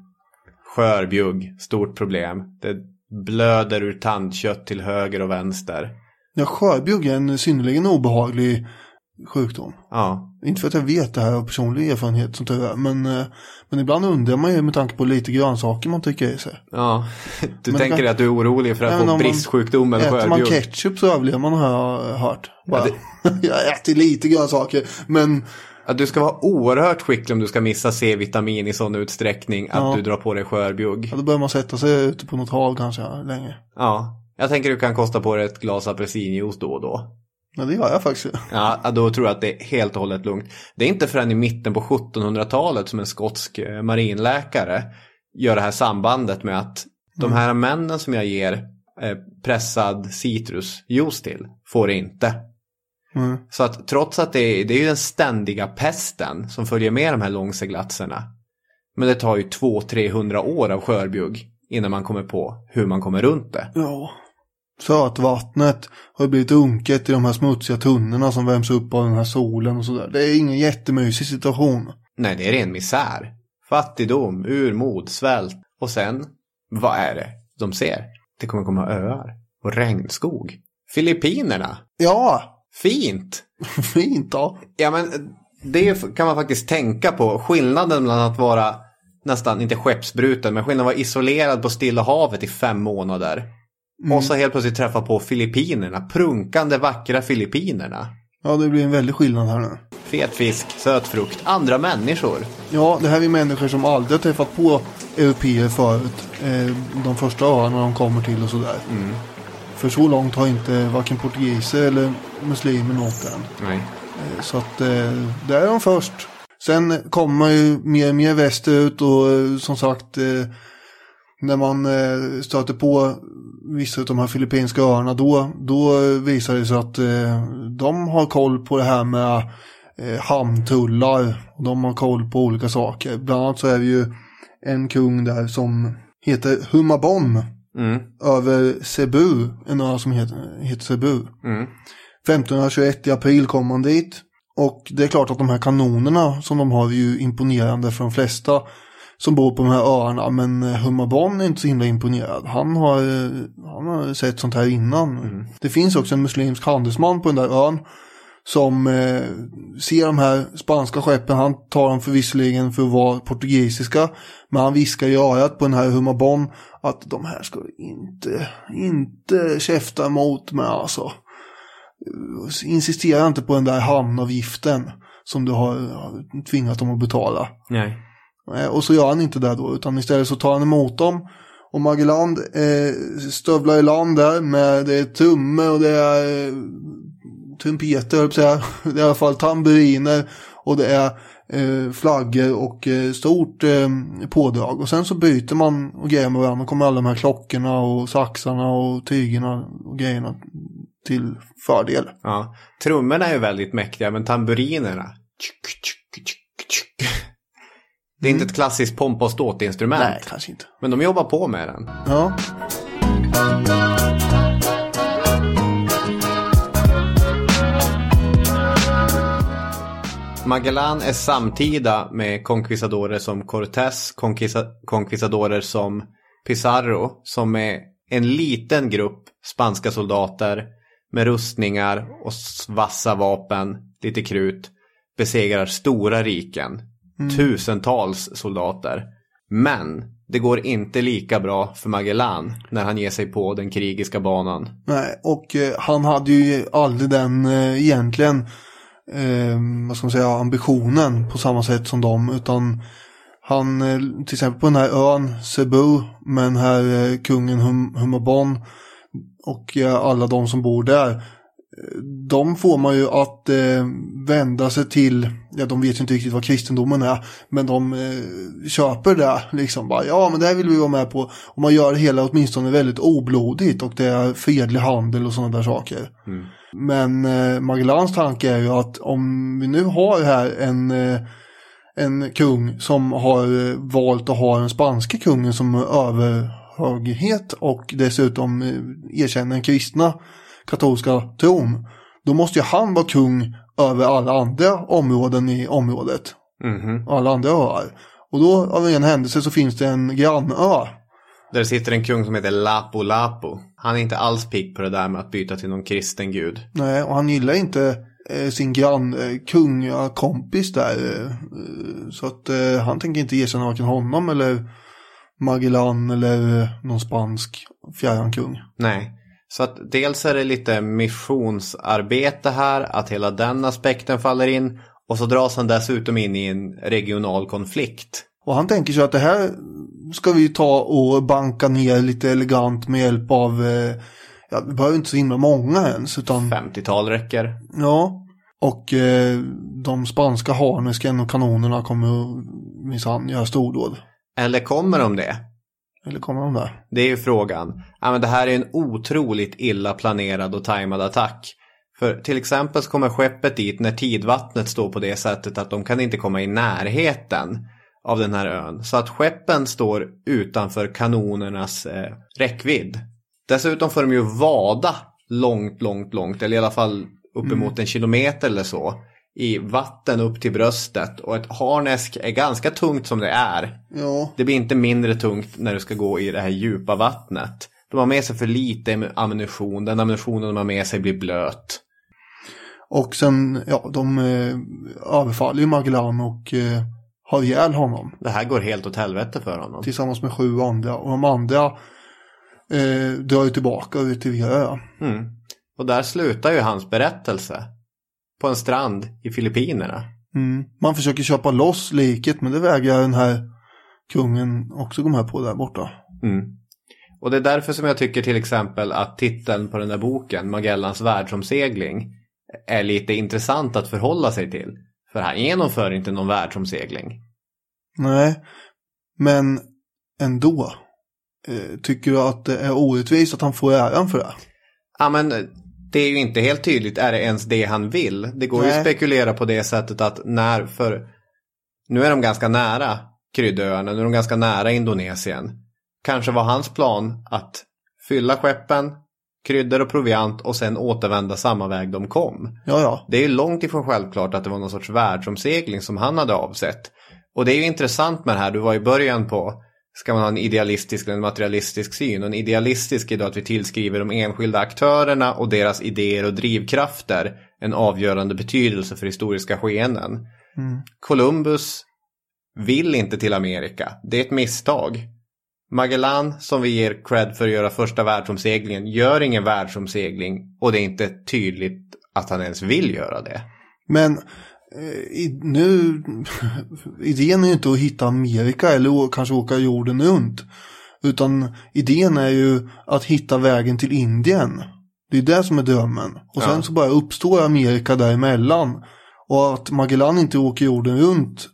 Skörbjugg, stort problem. Det blöder ur tandkött till höger och vänster. Ja, skörbjugg är en synnerligen obehaglig sjukdom. Ja, Inte för att jag vet det här av personlig erfarenhet som tur är, men, eh, men ibland undrar man ju med tanke på lite grönsaker man tycker i sig. ja. Du Men tänker kan- att du är orolig för att få om man- bristsjukdomen Äter man skörbjugg. ketchup så överlever man har jag hört. Bara. det- jag äter lite grönsaker, men Att du ska vara oerhört skicklig om du ska missa C-vitamin i sån utsträckning att Ja. du drar på dig skörbjugg. ja, då börjar man sätta sig ute på något hav kanske ja, länge. Ja, jag tänker du kan kosta på dig ett glas apelsinjuice då och då. Ja, det gör jag faktiskt. Ja, då tror jag att det är helt och hållet lugnt. Det är inte förrän i mitten på 1700-talet som en skotsk eh, marinläkare gör det här sambandet med att de här männen som jag ger eh, pressad citrusjuice till får det inte. Mm. Så att trots att det är, det är ju den ständiga pesten som följer med de här långseglatserna. Men det tar ju 200-300 år av skörbjugg innan man kommer på hur man kommer runt det. Ja. Sötvattnet har blivit unket i de här smutsiga tunnorna som värms upp av den här solen och sådär. Det är ingen jättemysig situation. Nej, det är ren misär. Fattigdom, urmod, svält. Och sen, vad är det de ser? Det kommer komma öar och regnskog. Filippinerna. Ja, Fint! fint då. Ja, men det kan man faktiskt tänka på. Skillnaden mellan att vara nästan, inte skeppsbruten, men skillnaden att vara isolerad på Stilla havet i fem månader. Och så helt plötsligt träffa på Filippinerna. Prunkande vackra Filippinerna. Ja, det blir en väldig skillnad här nu. Fet fisk, söt frukt, andra människor. Ja, det här är människor som aldrig har träffat på europeer förut. Eh, de första öarna de kommer till och sådär. För så långt har inte varken portugiser eller muslimer nått än. Nej. Eh, Så att eh, där är de först. Sen kommer man ju mer och mer västerut och som sagt när man stöter på vissa av de här filippinska öarna då, då visar det sig att eh, de har koll på det här med eh, hamntullar. Och de har koll på olika saker. Bland annat så är det ju en kung där som heter Humabon Mm. över Cebu, en ö som heter, heter Cebu. Mm. 1521 i april kom man dit. Och det är klart att de här kanonerna som de har är ju imponerande för de flesta som bor på de här öarna. Men eh, Humabon är inte så himla imponerad. Han har, eh, han har sett sånt här innan. Det finns också en muslimsk handelsman på den där ön. som eh, ser de här spanska skeppen. Han tar dem förvisserligen för att vara portugisiska. Men han viskar i örat på den här Humabon att de här ska inte, inte käfta emot mig alltså. Insistera inte på den där hamnavgiften som du har tvingat dem att betala. Nej. Eh, och så gör han inte det då, utan istället så tar han emot dem. Och Magellan eh, stövlar i land där med det är tumme och det är eh, trumpeter, höll jag på att säga. Det är i alla fall tamburiner och det är eh, flaggor och eh, stort eh, pådrag. Och sen så byter man och grejer med varandra och kommer alla de här klockorna och saxarna och tygerna och grejerna till fördel. Ja. Trummorna är ju väldigt mäktiga men tamburinerna. tjuk, tjuk, tjuk, tjuk. Det är inte ett klassiskt pompa och ståt-instrument. Nej, kanske inte. Men de jobbar på med den. Ja. Magellan är samtida med conquistadorer som Cortés, conquista conquistadorer som Pizarro, som är en liten grupp spanska soldater med rustningar och vassa vapen, lite krut, besegrar stora riken. Tusentals soldater. Men det går inte lika bra för Magellan när han ger sig på den krigiska banan. Nej, och eh, han hade ju aldrig den eh, egentligen, eh, vad ska man säga, ambitionen på samma sätt som dem. Utan han, eh, till exempel på den här ön, Cebu, med den här kungen hum, Humabon och alla de som bor där. De får man ju att eh, vända sig till, ja de vet ju inte riktigt vad kristendomen är, men de eh, köper det liksom bara, ja men det här vill vi vara med på. Och man gör det hela åtminstone väldigt oblodigt och det är fredlig handel och sådana där saker. Men eh, Magellans tanke är ju att om vi nu har här en, eh, en kung som har eh, valt att ha den spanska kungen som överhöghet och dessutom eh, erkänner den kristna katolska tron. Då måste ju han vara kung över alla andra områden i området. Mhm. Alla andra öar. Och då av en händelse så finns det en grannö. Där sitter en kung som heter Lapu Lapu. Han är inte alls pigg på det där med att byta till någon kristen gud. Nej, och han gillar inte eh, sin grann eh, kungakompis där. Eh, så att eh, han tänker inte erkänna varken honom eller Magellan eller någon spansk fjärran kung. Nej. Så att dels är det lite missionsarbete här, att hela den aspekten faller in. Och så dras han dessutom in i en regional konflikt. Och han tänker sig att det här ska vi ta och banka ner lite elegant med hjälp av, eh, ja, vi behöver inte så himla många ens, utan 50-tal räcker. ja. Och eh, de spanska harnesken och kanonerna kommer minsann göra stordåd. Eller kommer de det? Eller kommer de där? Det är ju frågan. Ja, men det här är en otroligt illa planerad och tajmad attack. För till exempel så kommer skeppet dit när tidvattnet står på det sättet att de kan inte komma i närheten av den här ön. Så att skeppen står utanför kanonernas eh, räckvidd. Dessutom får de ju vada långt, långt, långt, eller i alla fall uppemot en kilometer eller så. I vatten upp till bröstet och ett harnesk är ganska tungt som det är. Ja, Det blir inte mindre tungt när du ska gå i det här djupa vattnet. De har med sig för lite ammunition. Den ammunitionen de har med sig blir blöt. och sen, ja, de eh, överfaller ju Magellan och eh, har ihjäl honom. Det här går helt åt helvete för honom. Tillsammans med sju andra. Och de andra eh, drar ju tillbaka ut till Via. Mm. Och där slutar ju hans berättelse. På en strand i Filippinerna. Mm. Man försöker köpa loss liket men det vägrar den här kungen också gå med på där borta. Mm. Och det är därför som jag tycker till exempel att titeln på den där boken, Magellans världsomsegling, är lite intressant att förhålla sig till. För han genomför inte någon världsomsegling. Nej, men ändå. Eh, tycker du att det är orättvist att han får äran för det? Ja men det är ju inte helt tydligt, är det ens det han vill? Det går ju Nej. att spekulera på det sättet att när, för nu är de ganska nära kryddöarna, nu är de ganska nära Indonesien. Kanske var hans plan att fylla skeppen, kryddor och proviant och sen återvända samma väg de kom. Ja, ja. Det är ju långt ifrån självklart att det var någon sorts världsomsegling som han hade avsett. Och det är ju intressant med det här, du var i början på ska man ha en idealistisk eller en materialistisk syn. Och en idealistisk är då att vi tillskriver de enskilda aktörerna och deras idéer och drivkrafter en avgörande betydelse för historiska skeenden. Mm. Columbus vill inte till Amerika. Det är ett misstag. Magellan, som vi ger cred för att göra första världsomseglingen, gör ingen världsomsegling och det är inte tydligt att han ens vill göra det. Men i, nu, idén är ju inte att hitta Amerika eller kanske åka jorden runt. Utan idén är ju att hitta vägen till Indien. Det är det som är drömmen. Och sen Ja. så bara uppstår Amerika däremellan. Och att Magellan inte åker jorden runt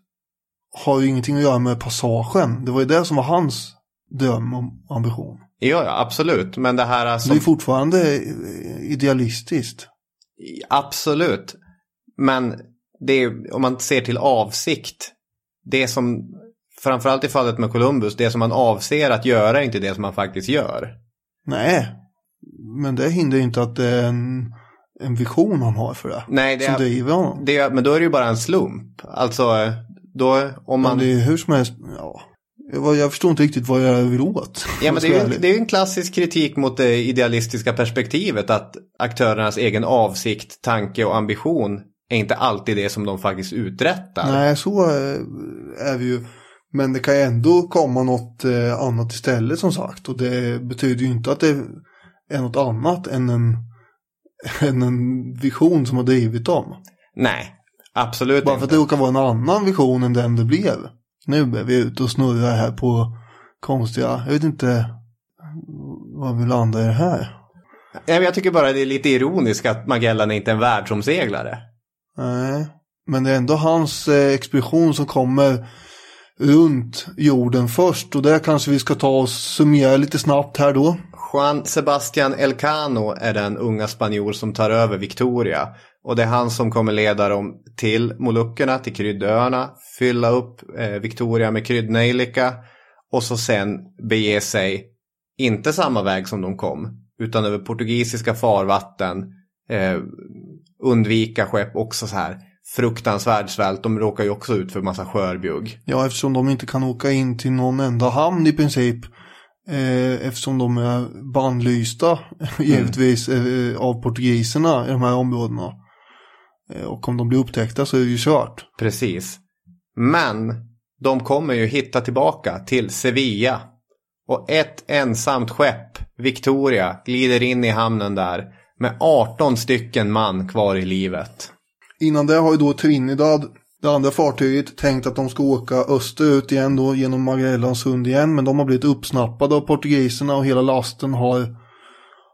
har ju ingenting att göra med passagen. Det var ju det som var hans dröm och ambition. Ja, ja, absolut. Men det här Det som... är fortfarande eh, idealistiskt. Absolut. Men det är, om man ser till avsikt. Det som, framförallt i fallet med Columbus, det som man avser att göra är inte det som man faktiskt gör. Nej, men det hindrar ju inte att det är en, en vision han har för det. Nej, det som är, driver honom. det är, men då är det ju bara en slump. Alltså, då om man... Men det är hur som helst, ja. Jag, jag förstår inte riktigt vad jag vill åt. Ja, men det är, ju, det är ju en klassisk kritik mot det idealistiska perspektivet att aktörernas egen avsikt, tanke och ambition är inte alltid det som de faktiskt uträttar. Nej, så eh, är vi ju. Men det kan ju ändå komma något eh, annat istället som sagt. Och det betyder ju inte att det är något annat än en, än en vision som har drivit dem. Nej, absolut Bara för att inte. det råkar vara en annan vision än den det blev. Nu är vi ute och snurrar här på konstiga, jag vet inte vad vi landar i det här. Jag tycker bara det är lite ironiskt att Magellan är inte är en världsomseglare. Nej, men det är ändå hans eh, expedition som kommer runt jorden först. Och där kanske vi ska ta och summera lite snabbt här då. Juan Sebastian Elcano är den unga spanjor som tar över Victoria. Och det är han som kommer leda dem till Molukkerna, till kryddöarna, fylla upp eh, Victoria med kryddnejlika och så sen bege sig, inte samma väg som de kom, utan över portugisiska farvatten, eh, undvika skepp, också så här fruktansvärd svält. De råkar ju också ut för massa skörbjugg. Ja, eftersom de inte kan åka in till någon enda hamn i princip. Eh, eftersom de är bannlysta givetvis eh, av portugiserna i de här områdena. Eh, och om de blir upptäckta så är det ju kört. Precis. Men de kommer ju hitta tillbaka till Sevilla. Och ett ensamt skepp, Victoria, glider in i hamnen där med 18 stycken man kvar i livet. Innan det har ju då Trinidad, det andra fartyget, tänkt att de ska åka österut igen då genom Magellan sund igen. Men de har blivit uppsnappade av portugiserna och hela lasten har,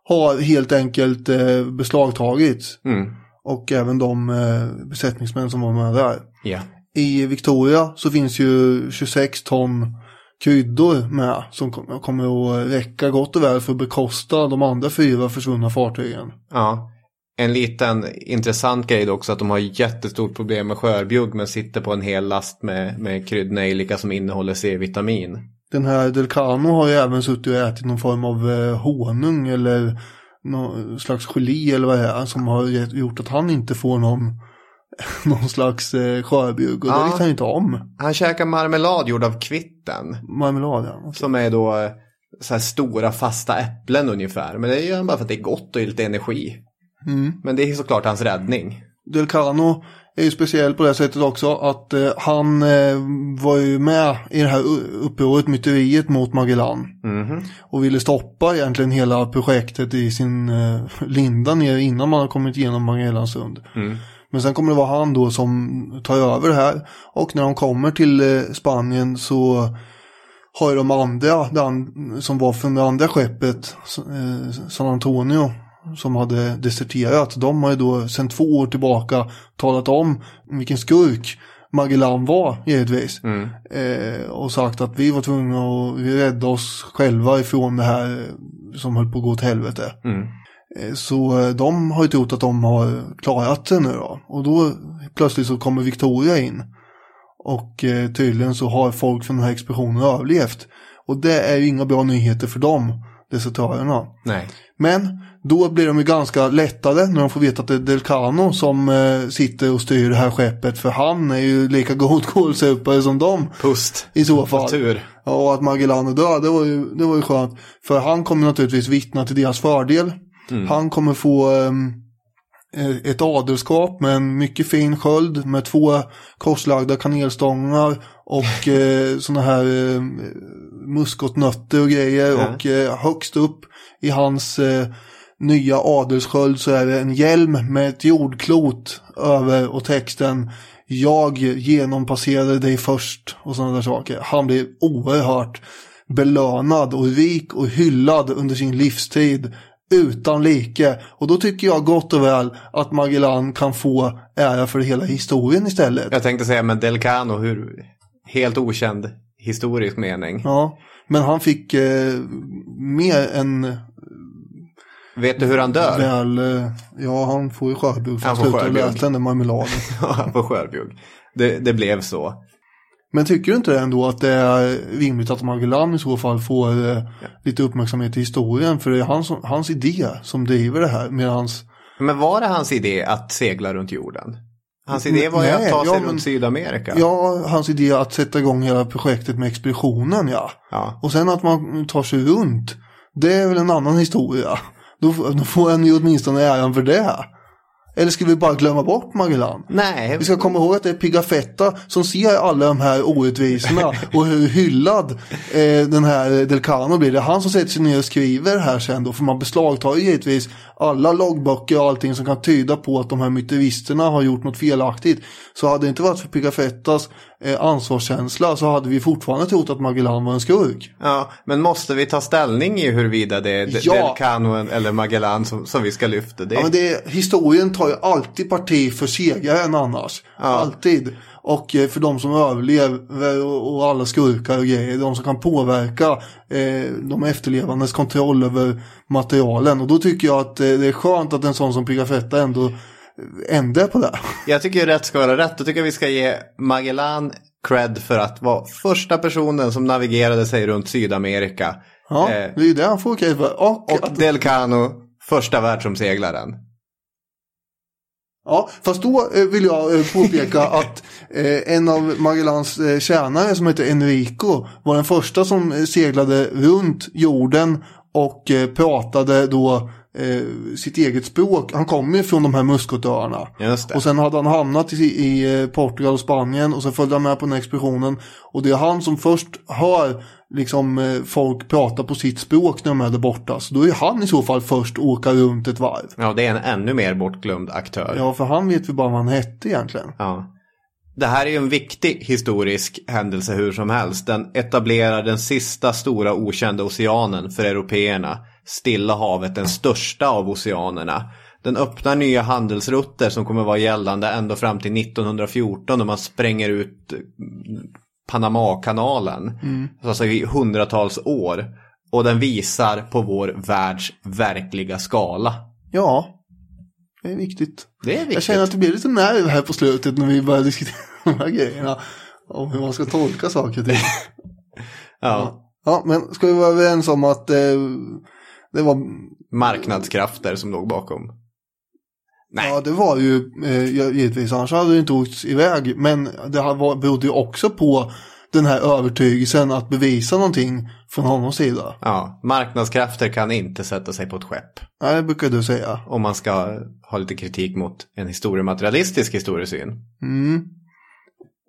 har helt enkelt eh, beslagtagits. Mm. Och även de eh, besättningsmän som var med där. Ja. I Victoria så finns ju 26 ton kryddor med som kom- kommer att räcka gott och väl för att bekosta de andra fyra försvunna fartygen. ja. En liten intressant grej också att de har jättestort problem med skörbjugg men sitter på en hel last med, med kryddnejlika som innehåller C-vitamin. Den här Delcano har ju även suttit och ätit någon form av eh, honung eller någon slags gelé eller vad det är som har gjort att han inte får någon, någon slags eh, skörbjugg och det Ja. vet han ju inte om. Han käkar marmelad gjord av kvitten. Marmelad ja. Som är då eh, så här stora fasta äpplen ungefär. Men det gör han bara för att det är gott och lite energi. Mm. Men det är såklart hans räddning. Delcano är ju speciell på det sättet också att eh, han eh, var ju med i det här upproret, myteriet mot Magellan. Mhm. Och ville stoppa egentligen hela projektet i sin eh, linda ner innan man har kommit igenom Magellansund. Mm. Men sen kommer det vara han då som tar över det här. Och när de kommer till eh, Spanien så har de andra, den, som var från det andra skeppet, eh, San Antonio, som hade deserterat. De har ju då sedan två år tillbaka talat om vilken skurk Magellan var givetvis. Mm. Eh, och sagt att vi var tvungna att vi rädda oss själva ifrån det här som höll på att gå åt helvete. Mm. Eh, Så eh, de har ju trott att de har klarat sig nu då. Och då plötsligt så kommer Victoria in. Och eh, tydligen så har folk från den här expeditionen överlevt. Och det är ju inga bra nyheter för dem, desertörerna. Nej. Men då blir de ju ganska lättade när de får veta att det är Delcano som eh, sitter och styr det här skeppet. För han är ju lika god kålsupare som dem. Pust. I så fall. Tur. Ja, och att Magellan är död, det var ju, det var ju skönt. För han kommer naturligtvis vittna till deras fördel. Han kommer få ehm, eh, ett adelskap med en mycket fin sköld med två korslagda kanelstångar och eh, sådana här eh, muskotnötter och grejer. Ja. Och eh, högst upp i hans eh, nya adelssköld så är det en hjälm med ett jordklot över och texten Jag genompasserade dig först och sådana där saker. Han blir oerhört belönad och rik och hyllad under sin livstid utan like. Och då tycker jag gott och väl att Magellan kan få ära för hela historien istället. Jag tänkte säga, men Delcano, hur... Helt okänd historisk mening. Ja, men han fick eh, mer än Vet du hur han dör? väl, eh, ja han får ju skörbjugg för Han att får sluta skörbjugg. läsa den där marmeladen. Han får skörbjugg. Det, det blev så. Men tycker du inte ändå att det är rimligt att Magellan i så fall får eh, lite uppmärksamhet i historien? För det är hans, hans idé som driver det här. Medans, Men var det hans idé att segla runt jorden? Hans idé var ju att ta sig ja, men- runt Sydamerika. ja, hans idé att sätta igång hela projektet med expeditionen, ja. Ja. Och sen att man tar sig runt, det är väl en annan historia. Då, då får han ju åtminstone äran för det. Eller ska vi bara glömma bort Magellan? Nej, Vi ska komma ihåg att det är Pigafetta som ser alla de här orättvisorna och hur hyllad eh, den här Delcano blir. Det är han som sätter sig ner och skriver här sen då. För man beslagtar ju givetvis alla loggböcker och allting som kan tyda på att de här myteristerna har gjort något felaktigt. Så hade det inte varit för Pigafettas eh, ansvarskänsla så hade vi fortfarande trott att Magellan var en skurk. ja, men måste vi ta ställning i huruvida det är Ja. Delcano eller Magellan som, som vi ska lyfta? Det, Ja, men det, historien tar ju alltid parti för segraren annars. Alltid. Och eh, för de som överlever och, och alla skurkar och grejer. De som kan påverka eh, de efterlevandes kontroll över materialen. Och då tycker jag att eh, det är skönt att en sån som Pigafetta ändå ändrar på det. Jag tycker rätt ska vara rätt. Då tycker jag vi ska ge Magellan cred för att vara första personen som navigerade sig runt Sydamerika. Ja, Eh, det är ju det han får okej för. Och, och att, Delcano, första världsomseglaren. ja, fast då eh, vill jag eh, påpeka att eh, en av Magellans tjänare som heter Enrico var den första som seglade runt jorden och pratade då eh, sitt eget språk. Han kommer ju från de här Muskotöarna. Och sen hade han hamnat i, i eh, Portugal och Spanien och sen följde han med på den här expeditionen. Och det är han som först hör liksom eh, folk prata på sitt språk när de är där borta. Så då är han i så fall först åka runt ett varv. Ja, det är en ännu mer bortglömd aktör. Ja, för han vet vi bara vad han hette egentligen. Ja. Det här är ju en viktig historisk händelse hur som helst. Den etablerar den sista stora okända oceanen för européerna. Stilla havet, den största av oceanerna. Den öppnar nya handelsrutter som kommer vara gällande ända fram till 1914 när man spränger ut eh, Panamakanalen. Alltså i hundratals år. Och den visar på vår världs verkliga skala. Ja, det är viktigt. Det är viktigt. Jag känner att det blir lite nerv här på slutet när vi börjar diskutera de här grejerna. Om hur man ska tolka saker ting. ja. Ja, men ska vi vara överens om att eh, det var Marknadskrafter som låg bakom. Nej. Ja, det var ju eh, givetvis, annars hade det inte åkt iväg. Men det var- berodde ju också på den här övertygelsen att bevisa någonting från honoms sida. Ja, marknadskrafter kan inte sätta sig på ett skepp. Nej, det brukar du säga. Om man ska ha lite kritik mot en historiematerialistisk historiesyn. Mm.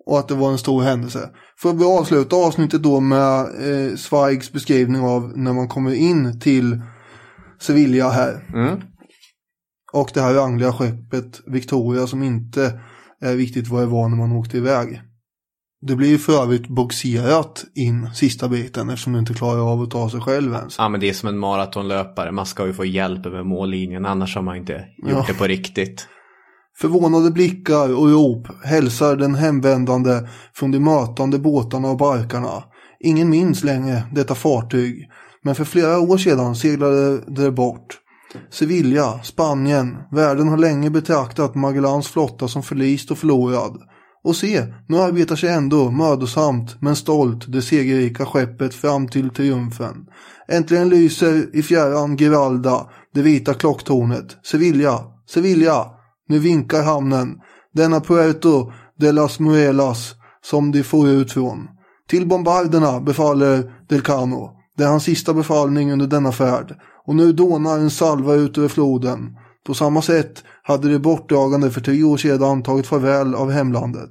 Och att det var en stor händelse. Får vi avsluta avsnittet då med eh, Zweigs beskrivning av när man kommer in till Sevilla här. Mm. Och det här rangliga skeppet Victoria som inte är riktigt vad det var när man åkte iväg. Det blir ju för övrigt boxerat in sista biten eftersom du inte klarar av att ta sig själv ens. Ja, men det är som en maratonlöpare. Man ska ju få hjälp över mållinjen. Annars har man inte gjort Ja. det på riktigt. Förvånade blickar och rop hälsar den hemvändande från de mötande båtarna och barkarna. Ingen minns längre detta fartyg, men för flera år sedan seglade det bort. Sevilla, Spanien, världen har länge betraktat Magellans flotta som förlist och förlorad. Och se, nu arbetar sig ändå mödosamt men stolt det segerrika skeppet fram till triumfen. Äntligen lyser i fjärran Giralda, det vita klocktornet. Sevilla, Sevilla! Nu vinkar hamnen. Denna Puerto de las Muelas som de får ut från. Till bombarderna befaller Delcano. Det är hans sista befallning under denna färd. Och nu dånar en salva ut över floden. På samma sätt hade de bortdragande för tio år sedan tagit farväl av hemlandet.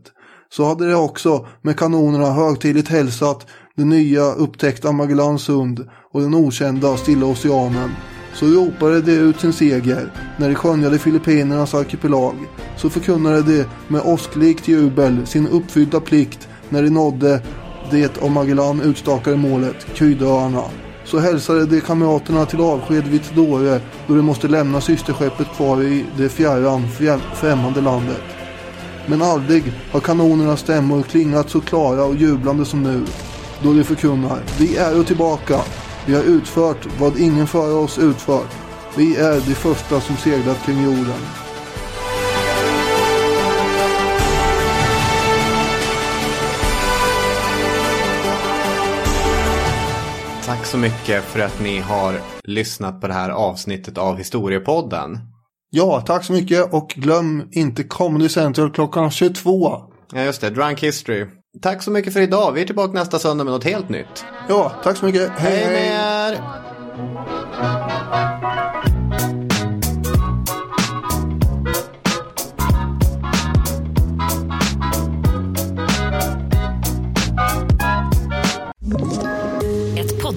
Så hade de också med kanonerna högtidligt hälsat det nya upptäckta Magellansund och den okända Stilla Oceanen. Så ropade de ut sin seger när de skönjade Filippinernas arkipelag. Så förkunnade de med åsklikt jubel sin uppfyllda plikt när de nådde det av Magellan utstakade målet, Krydöarna. Så hälsade de kamraterna till avsked vid Tidore då de måste lämna systerskeppet kvar i det fjärran, främmande landet. Men aldrig har kanonernas stämmor klingat så klara och jublande som nu. Då de förkunnar, vi är tillbaka. Vi har utfört vad ingen före oss utfört. Vi är de första som seglat kring jorden. Tack så mycket för att ni har lyssnat på det här avsnittet av Historiepodden. Ja, tack så mycket och glöm inte Comedy Central klockan 22. Ja, just det. Drunk History. Tack så mycket för idag. Vi är tillbaka nästa söndag med något helt nytt. Ja, tack så mycket. Hej, hej med er!